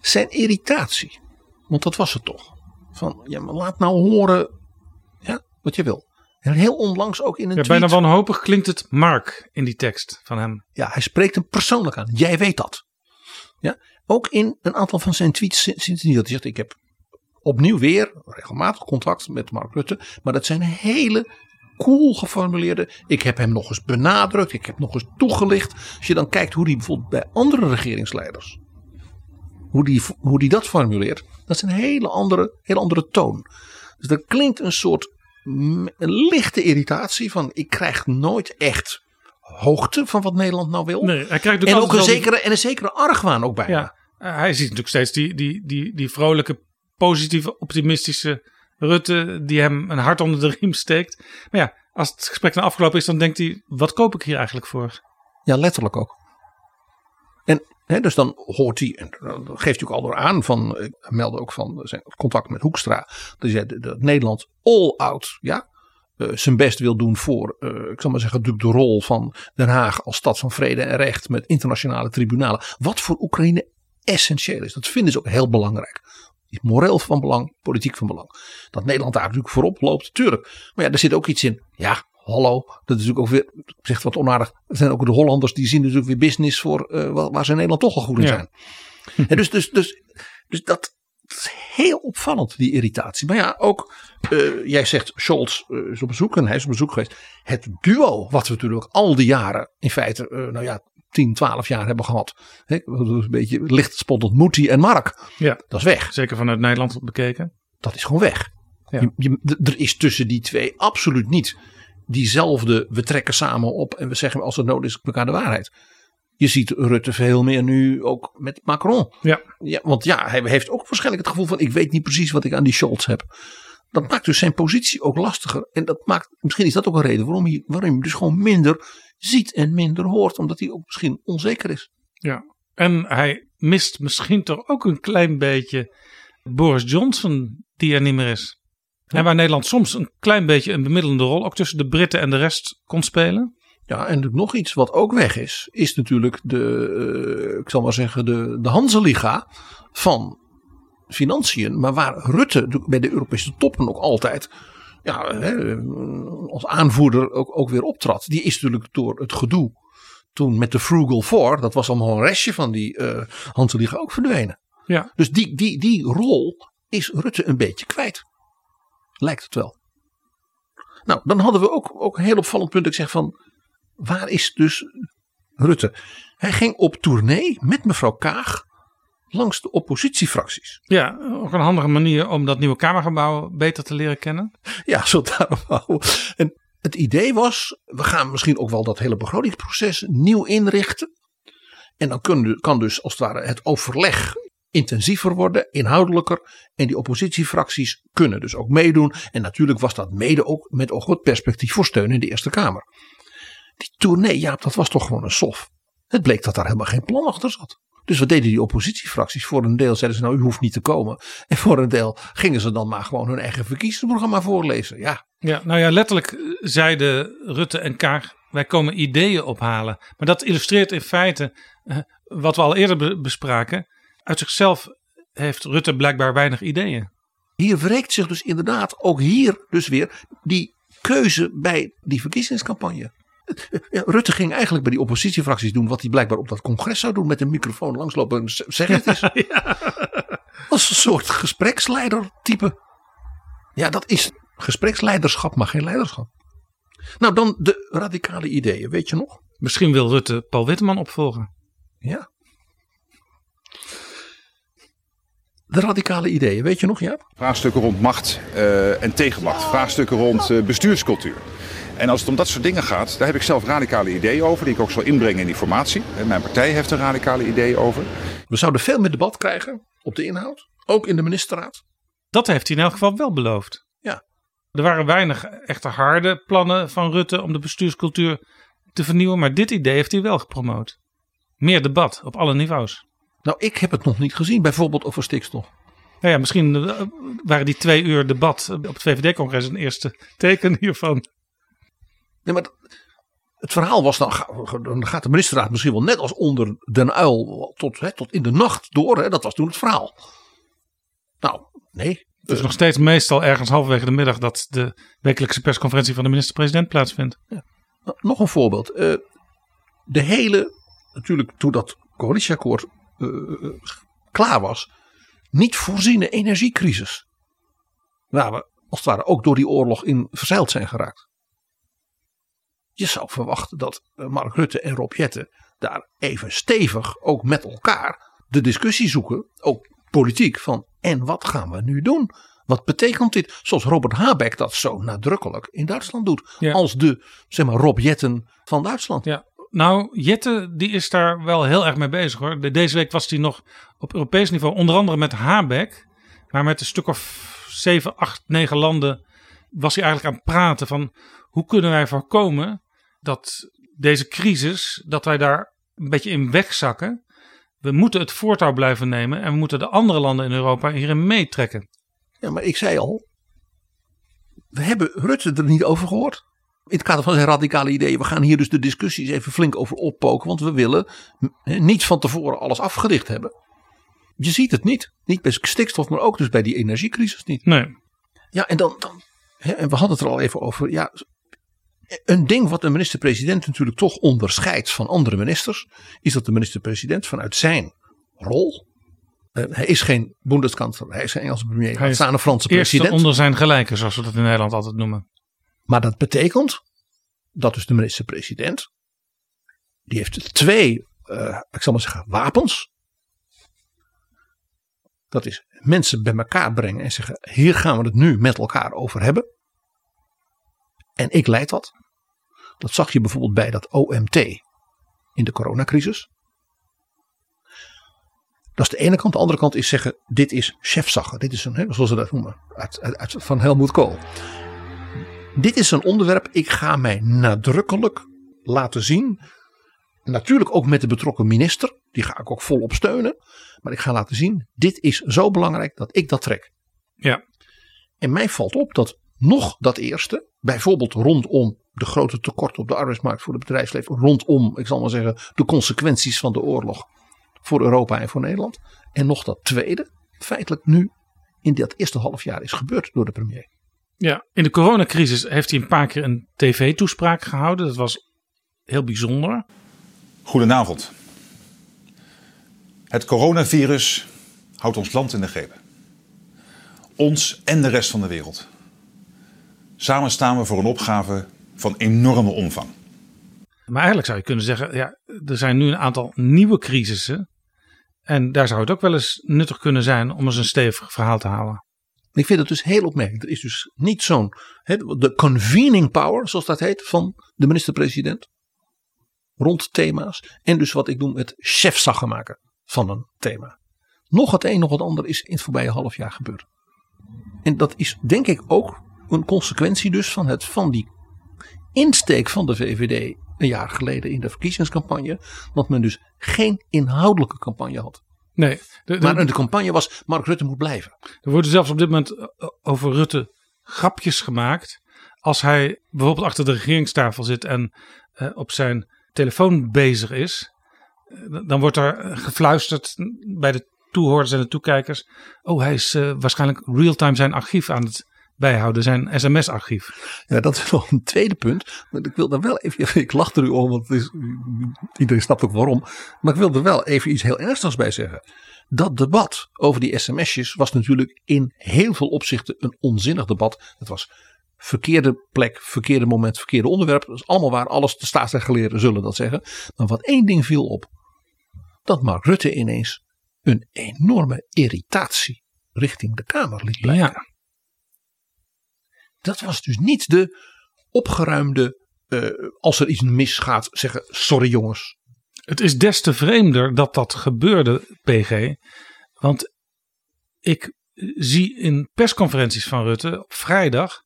Zijn irritatie, want dat was het toch. Van ja, maar laat nou horen ja, wat je wil. En heel onlangs ook in een Ja, tweet. bijna wanhopig klinkt het Mark in die tekst van hem. Ja, hij spreekt hem persoonlijk aan. Jij weet dat. Ja, ook in een aantal van zijn tweets sin- sindsdien dat hij zegt: Ik heb opnieuw weer regelmatig contact met Mark Rutte. Maar dat zijn hele cool geformuleerde. Ik heb hem nog eens benadrukt. Ik heb nog eens toegelicht. Als je dan kijkt hoe hij bijvoorbeeld bij andere regeringsleiders. Hoe die, hoe die dat formuleert. Dat is een hele andere, hele andere toon. Dus er klinkt een soort een lichte irritatie van ik krijg nooit echt hoogte van wat Nederland nou wil. Nee, hij krijgt en ook een die- zekere, en een zekere argwaan ook bij. Ja, hij ziet natuurlijk steeds die, die, die, die vrolijke, positieve, optimistische Rutte die hem een hart onder de riem steekt. Maar ja, als het gesprek dan afgelopen is, dan denkt hij, wat koop ik hier eigenlijk voor? Ja, letterlijk ook. Dus dan hoort hij, en dat geeft hij ook al door aan, van, ik meldde ook van zijn contact met Hoekstra, dat, zei dat Nederland all out, ja, eh, zijn best wil doen voor, eh, ik zal maar zeggen, natuurlijk de rol van Den Haag als stad van vrede en recht met internationale tribunalen. Wat voor Oekraïne essentieel is. Dat vinden ze ook heel belangrijk. Is moreel van belang, politiek van belang. Dat Nederland daar natuurlijk voorop loopt, tuurlijk. Maar ja, er zit ook iets in. Ja, hallo. Dat is natuurlijk ook weer, zegt wat onaardig. Er zijn ook de Hollanders die zien natuurlijk weer business voor eh, waar ze in Nederland toch al goed in Ja. zijn. En dus, dus, dus, dus dat, dat is heel opvallend, die irritatie. Maar ja, ook, eh, jij zegt Scholz eh, is op bezoek en hij is op bezoek geweest. Het duo, wat we natuurlijk al die jaren, in feite, eh, nou ja, 10, 12 jaar hebben gehad. Hè, een beetje licht spottend Moetie en Mark. Ja, dat is weg. Zeker vanuit Nederland bekeken. Dat is gewoon weg. Ja. Je, er is tussen die twee absoluut niet diezelfde, we trekken samen op en we zeggen als het nodig is elkaar de waarheid. Je ziet Rutte veel meer nu ook met Macron. Ja. Ja, want ja, hij heeft ook waarschijnlijk het gevoel van ik weet niet precies wat ik aan die Scholz heb. Dat maakt dus zijn positie ook lastiger. En dat maakt, misschien is dat ook een reden waarom hij, waarom hij dus gewoon minder ziet en minder hoort. Omdat hij ook misschien onzeker is. Ja. En hij mist misschien toch ook een klein beetje Boris Johnson, die er niet meer is. En waar Nederland soms een klein beetje een bemiddelende rol ook tussen de Britten en de rest kon spelen. Ja, en nog iets wat ook weg is, is natuurlijk de, eh, ik zal maar zeggen, de, de Hanseliga van financiën. Maar waar Rutte bij de Europese toppen ook altijd ja, hè, als aanvoerder ook, ook weer optrad. Die is natuurlijk door het gedoe toen met de Frugal Four, dat was allemaal een restje van die eh Hanseliga ook verdwenen. Ja. Dus die, die, die rol is Rutte een beetje kwijt. Lijkt het wel. Nou, dan hadden we ook, ook een heel opvallend punt. Ik zeg van, waar is dus Rutte? Hij ging op tournee met mevrouw Kaag langs de oppositiefracties. Ja, ook een handige manier om dat nieuwe Kamergebouw beter te leren kennen. Ja, zo daarom. En het idee was, we gaan misschien ook wel dat hele begrotingsproces nieuw inrichten. En dan kan dus als het ware het overleg intensiever worden, inhoudelijker. En die oppositiefracties kunnen dus ook meedoen. En natuurlijk was dat mede ook met op het perspectief voor steun in de Eerste Kamer. Die tournee, ja, dat was toch gewoon een sof. Het bleek dat daar helemaal geen plan achter zat. Dus wat deden die oppositiefracties? Voor een deel zeiden ze nou u hoeft niet te komen. En voor een deel gingen ze dan maar gewoon hun eigen verkiezingsprogramma voorlezen. Ja, Ja, nou ja, letterlijk eh, zeiden Rutte en Kaag, wij komen ideeën ophalen. Maar dat illustreert in feite eh, wat we al eerder be- bespraken. Uit zichzelf heeft Rutte blijkbaar weinig ideeën. hier wreekt zich dus inderdaad ook hier dus weer die keuze bij die verkiezingscampagne. Ja, Rutte ging eigenlijk bij die oppositiefracties doen wat hij blijkbaar op dat congres zou doen met een microfoon langslopen en z- zeggen het is. Als een soort gespreksleider type. Ja, dat is gespreksleiderschap, maar geen leiderschap. Nou, dan de radicale ideeën, weet je nog? Misschien wil Rutte Paul Witteman opvolgen. Ja. De radicale ideeën, weet je nog, Jaap? Vraagstukken rond macht eh, en tegenmacht. Vraagstukken rond eh, bestuurscultuur. En als het om dat soort dingen gaat, daar heb ik zelf radicale ideeën over, die ik ook zal inbrengen in die formatie. En mijn partij heeft er radicale ideeën over. We zouden veel meer debat krijgen op de inhoud, ook in de ministerraad. Dat heeft hij in elk geval wel beloofd. Ja. Er waren weinig echte harde plannen van Rutte om de bestuurscultuur te vernieuwen. Maar dit idee heeft hij wel gepromoot. Meer debat op alle niveaus. Nou, ik heb het nog niet gezien, bijvoorbeeld over stikstof. Nou ja, misschien eh, waren die twee uur debat op het VVD-congres een eerste teken hiervan. Nee, maar het verhaal was dan, dan gaat de ministerraad misschien wel net als onder den uil tot, hè, tot in de nacht door. Hè, dat was toen het verhaal. Nou, nee. Het is nog steeds meestal ergens halverwege de middag dat de wekelijkse persconferentie van de minister-president plaatsvindt. Nog een voorbeeld. Eh, de hele, natuurlijk toen dat coalitieakkoord eh, klaar was, niet voorziene energiecrisis. Waar we als het ware ook door die oorlog in verzeild zijn geraakt. Je zou verwachten dat eh, Mark Rutte en Rob Jetten daar even stevig ook met elkaar de discussie zoeken, ook politiek, van en wat gaan we nu doen? Wat betekent dit? Zoals Robert Habeck dat zo nadrukkelijk in Duitsland doet. Als de, zeg maar, Rob Jetten van Duitsland. Ja. Nou, Jette die is daar wel heel erg mee bezig hoor. De- Deze week was hij nog op Europees niveau, onder andere met Habeck. Maar met een stuk of 7, 8, 9 landen was hij eigenlijk aan het praten van hoe kunnen wij voorkomen dat deze crisis, dat wij daar een beetje in wegzakken. We moeten het voortouw blijven nemen en we moeten de andere landen in Europa hierin meetrekken. Ja, maar ik zei al, we hebben Rutte er niet over gehoord. In het kader van zijn radicale ideeën. We gaan hier dus de discussies even flink over oppoken. Want we willen niet van tevoren alles afgedicht hebben. Je ziet het niet. Niet bij stikstof, maar ook dus bij die energiecrisis niet. Nee. Ja, en dan, dan hè, en we hadden het er al even over. Ja, een ding wat de minister-president natuurlijk toch onderscheidt van andere ministers. Is dat de minister-president vanuit zijn rol. eh, hij is geen Bundeskanzler, hij is geen Engelse premier, Hij is een Franse Eerste president. onder zijn gelijken, zoals we dat in Nederland altijd noemen. Maar dat betekent dat dus de minister-president, die heeft twee, eh, ik zal maar zeggen, wapens. Dat is mensen bij elkaar brengen en zeggen, hier gaan we het nu met elkaar over hebben. En ik leid dat. Dat zag je bijvoorbeeld bij dat OMT in de coronacrisis. Dat is de ene kant. De andere kant is zeggen, dit is chefzagger. Dit is een, zoals ze dat noemen, uit- van Helmoet Kool. Dit is een onderwerp, ik ga mij nadrukkelijk laten zien. Natuurlijk ook met de betrokken minister, die ga ik ook volop steunen. Maar ik ga laten zien, dit is zo belangrijk dat ik dat trek. Ja. En mij valt op dat nog dat eerste, bijvoorbeeld rondom de grote tekorten op de arbeidsmarkt voor het bedrijfsleven, rondom, ik zal maar zeggen, de consequenties van de oorlog voor Europa en voor Nederland. En nog dat tweede, feitelijk nu in dat eerste half jaar is gebeurd door de premier. Ja, in de coronacrisis heeft hij een paar keer een tv-toespraak gehouden. Dat was heel bijzonder. Goedenavond. Het coronavirus houdt ons land in de greep. Ons en de rest van de wereld. Samen staan we voor een opgave van enorme omvang. Maar eigenlijk zou je kunnen zeggen, ja, er zijn nu een aantal nieuwe crisissen. En daar zou het ook wel eens nuttig kunnen zijn om eens een stevig verhaal te houden. Ik vind het dus heel opmerkelijk. Er is dus niet zo'n, de convening power, zoals dat heet, van de minister-president. Rond thema's. En dus wat ik noem het chefzaggen maken van een thema. Nog het een, nog het ander is in het voorbije half jaar gebeurd. En dat is denk ik ook een consequentie dus van, het, van die insteek van de VVD een jaar geleden in de verkiezingscampagne. Dat men dus geen inhoudelijke campagne had. Nee. de- de- maar de campagne was Mark Rutte moet blijven. Er worden zelfs op dit moment eh, over Rutte grapjes gemaakt. Als hij bijvoorbeeld achter de regeringstafel zit en eh, op zijn telefoon bezig is. eh, Dan wordt er eh, gefluisterd bij de toehoorders en de toekijkers. Oh, hij is eh, waarschijnlijk real-time zijn archief aan het bijhouden, zijn sms-archief. Ja, dat is nog een tweede punt. Maar ik wil daar wel even. Ik lach er u om, want het is, iedereen snapt ook waarom. Maar ik wil er wel even iets heel ernstigs bij zeggen. Dat debat over die sms'jes was natuurlijk in heel veel opzichten een onzinnig debat. Het was verkeerde plek, verkeerde moment, verkeerde onderwerp. Dat is allemaal waar. Alles de staatsrechtgeleerden zullen dat zeggen. Maar wat één ding viel op. Dat Mark Rutte ineens een enorme irritatie richting de Kamer liet blijken. Dat was dus niet de opgeruimde, eh, als er iets misgaat, zeggen sorry jongens. Het is des te vreemder dat dat gebeurde, PG. Want ik zie in persconferenties van Rutte op vrijdag.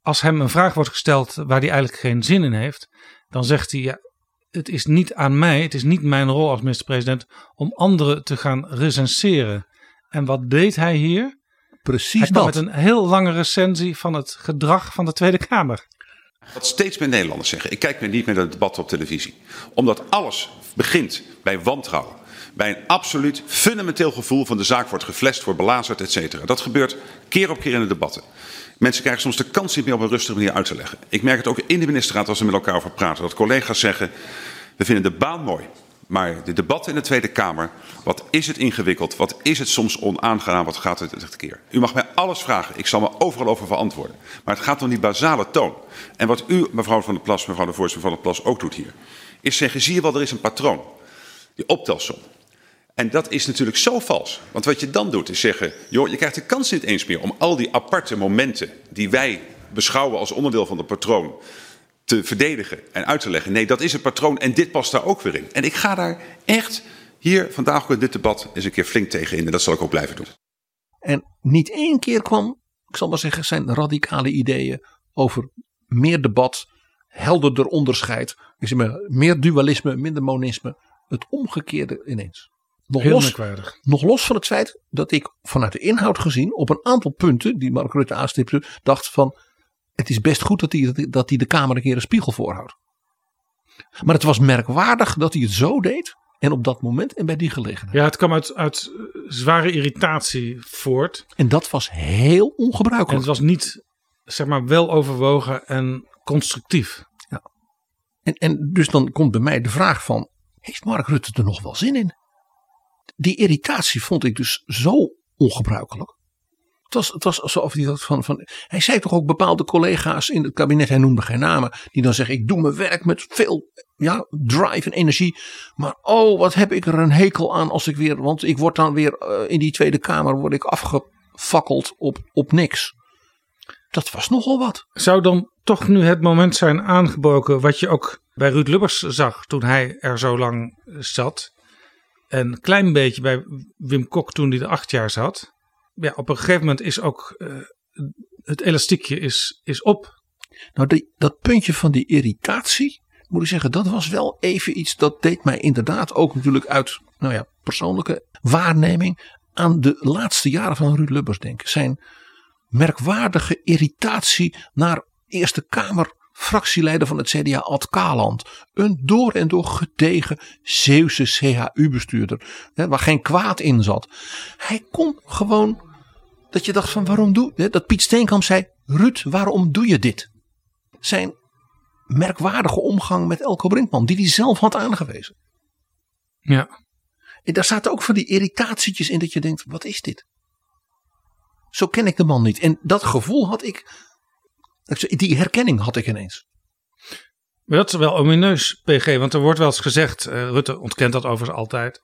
Als hem een vraag wordt gesteld waar hij eigenlijk geen zin in heeft. Dan zegt hij: ja, Het is niet aan mij, het is niet mijn rol als minister-president. om anderen te gaan recenseren. En wat deed hij hier? Precies dat. met een heel lange recensie van het gedrag van de Tweede Kamer. Wat steeds meer Nederlanders zeggen. Ik kijk meer niet meer naar het debat op televisie. Omdat alles begint bij wantrouwen. Bij een absoluut fundamenteel gevoel van de zaak wordt geflasht, wordt belazerd, et cetera. Dat gebeurt keer op keer in de debatten. Mensen krijgen soms de kans niet meer op een rustige manier uit te leggen. Ik merk het ook in de ministerraad als we met elkaar over praten. Dat collega's zeggen, we vinden de baan mooi. Maar de debatten in de Tweede Kamer, wat is het ingewikkeld? Wat is het soms onaangenaam? Wat gaat het het keer? U mag mij alles vragen. Ik zal me overal over verantwoorden. Maar het gaat om die basale toon. En wat u, mevrouw van der Plas, mevrouw de voorzitter van der Plas, ook doet hier. Is zeggen, zie je wel, er is een patroon. Die optelsom. En dat is natuurlijk zo vals. Want wat je dan doet is zeggen, joh, je krijgt de kans niet eens meer om al die aparte momenten die wij beschouwen als onderdeel van het patroon te verdedigen en uit te leggen. Nee, dat is het patroon en dit past daar ook weer in. En ik ga daar echt hier vandaag ook in dit debat eens een keer flink tegen in. En dat zal ik ook blijven doen. En niet één keer kwam, ik zal maar zeggen, zijn radicale ideeën over meer debat, helderder onderscheid, ik zeg maar, meer dualisme, minder monisme. Het omgekeerde ineens. Nog Heel los, nog los van het feit dat ik vanuit de inhoud gezien op een aantal punten die Mark Rutte aanstipte, dacht van het is best goed dat hij, dat hij de Kamer een keer een spiegel voorhoudt. Maar het was merkwaardig dat hij het zo deed en op dat moment en bij die gelegenheid. Ja, het kwam uit, uit zware irritatie voort. En dat was heel ongebruikelijk. En het was niet, zeg maar, wel overwogen en constructief. En, en dus dan komt bij mij de vraag van, heeft Mark Rutte er nog wel zin in? Die irritatie vond ik dus zo ongebruikelijk. Het was, het was alsof hij dat van, van. Hij zei toch ook bepaalde collega's in het kabinet, hij noemde geen namen, die dan zeggen: Ik doe mijn werk met veel ja, drive en energie. Maar oh, wat heb ik er een hekel aan als ik weer. Want ik word dan weer eh, in die Tweede Kamer word ik afgefakkeld op, op niks. Dat was nogal wat. Zou dan toch nu het moment zijn aangebroken wat je ook bij Ruud Lubbers zag toen hij er zo lang zat. En een klein beetje bij Wim Kok toen hij er acht jaar zat. Ja, op een gegeven moment is ook eh, het elastiekje is, is op. Nou, dat puntje van die irritatie, moet ik zeggen, dat was wel even iets dat deed mij inderdaad ook natuurlijk uit nou ja, persoonlijke waarneming aan de laatste jaren van Ruud Lubbers denken. Zijn merkwaardige irritatie naar Eerste Kamer fractieleider van het CDA Ad Kaland. Een door en door gedegen Zeeuwse CHU-bestuurder. Waar geen kwaad in zat. Hij kon gewoon, dat je dacht van waarom doe je Dat Piet Steenkamp zei, Ruud waarom doe je dit? Zijn merkwaardige omgang met Elko Brinkman. Die hij zelf had aangewezen. Ja. En daar zaten ook van die irritatietjes in dat je denkt, wat is dit? Zo ken ik de man niet. En dat gevoel had ik, die herkenning had ik ineens. Maar dat is wel omineus, PG. Want er wordt wel eens gezegd, uh, Rutte ontkent dat overigens altijd,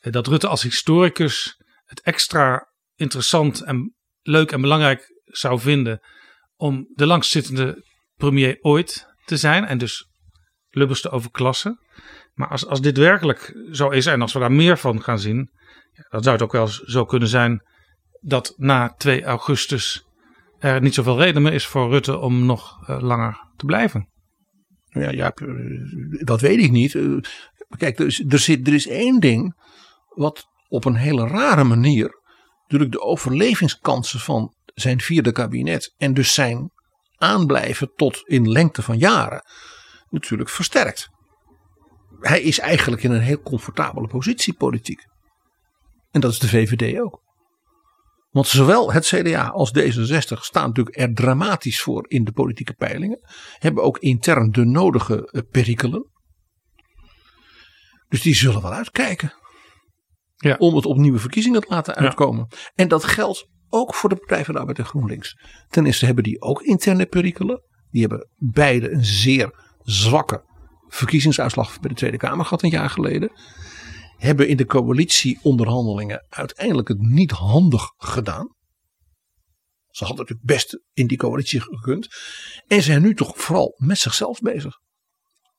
uh, dat Rutte als historicus het extra interessant en leuk en belangrijk zou vinden om de langstzittende premier ooit te zijn en dus Lubbers te overklassen. Maar als, als dit werkelijk zo is en als we daar meer van gaan zien, ja, dan zou het ook wel zo kunnen zijn dat na 2 augustus er niet zoveel reden meer is voor Rutte om nog uh, langer te blijven. Ja, ja, eh, dat weet ik niet. Eh, Kijk, er er, zit, er is één ding wat op een hele rare manier natuurlijk de overlevingskansen van zijn vierde kabinet en dus zijn aanblijven tot in lengte van jaren natuurlijk versterkt. Hij is eigenlijk in een heel comfortabele positie politiek. En dat is de VVD ook. Want zowel het CDA als D66 staan natuurlijk er dramatisch voor in de politieke peilingen. Hebben ook intern de nodige eh, perikelen. Dus die zullen wel uitkijken. Ja. Om het op nieuwe verkiezingen te laten uitkomen. En dat geldt ook voor de Partij van de Arbeid en GroenLinks. Ten eerste hebben die ook interne perikelen. Die hebben beide een zeer zwakke verkiezingsuitslag bij de Tweede Kamer gehad een jaar geleden. Hebben in de coalitieonderhandelingen uiteindelijk het niet handig gedaan. Ze hadden natuurlijk best in die coalitie gekund. En zijn nu toch vooral met zichzelf bezig.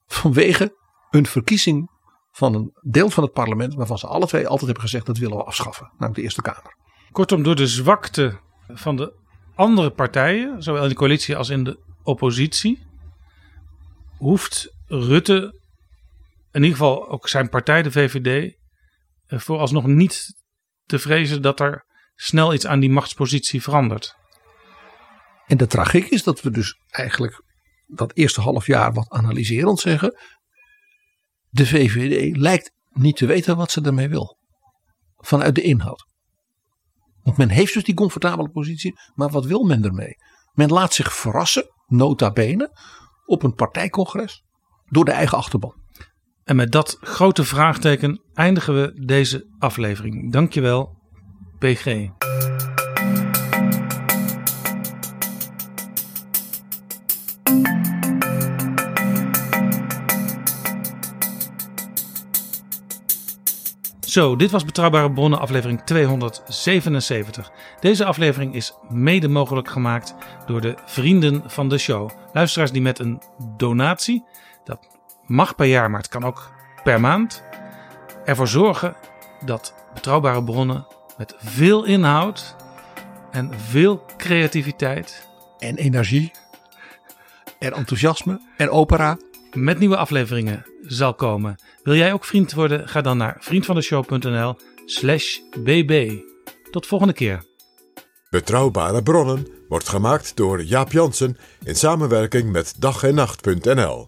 Vanwege een verkiezing van een deel van het parlement waarvan ze alle twee altijd hebben gezegd dat willen we afschaffen. Namelijk de Eerste Kamer. Kortom, door de zwakte van de andere partijen, zowel in de coalitie als in de oppositie, hoeft Rutte, in ieder geval ook zijn partij, de VVD, eh, vooralsnog niet te vrezen dat er snel iets aan die machtspositie verandert. En de tragiek is dat we dus eigenlijk dat eerste half jaar wat analyserend zeggen. De VVD lijkt niet te weten wat ze ermee wil. Vanuit de inhoud. Want men heeft dus die comfortabele positie, maar wat wil men ermee? Men laat zich verrassen, nota bene, op een partijcongres door de eigen achterban. En met dat grote vraagteken eindigen we deze aflevering. Dankjewel, PG. Zo, dit was Betrouwbare Bronnen, aflevering 277. Deze aflevering is mede mogelijk gemaakt door de vrienden van de show. Luisteraars die met een donatie, dat mag per jaar, maar het kan ook per maand, ervoor zorgen dat Betrouwbare Bronnen met veel inhoud en veel creativiteit En energie. En enthousiasme. En opera. met nieuwe afleveringen zal komen. Wil jij ook vriend worden? Ga dan naar vriendvandeshow.nl slash bb. Tot volgende keer. Betrouwbare bronnen wordt gemaakt door Jaap Jansen in samenwerking met dag en nacht.nl.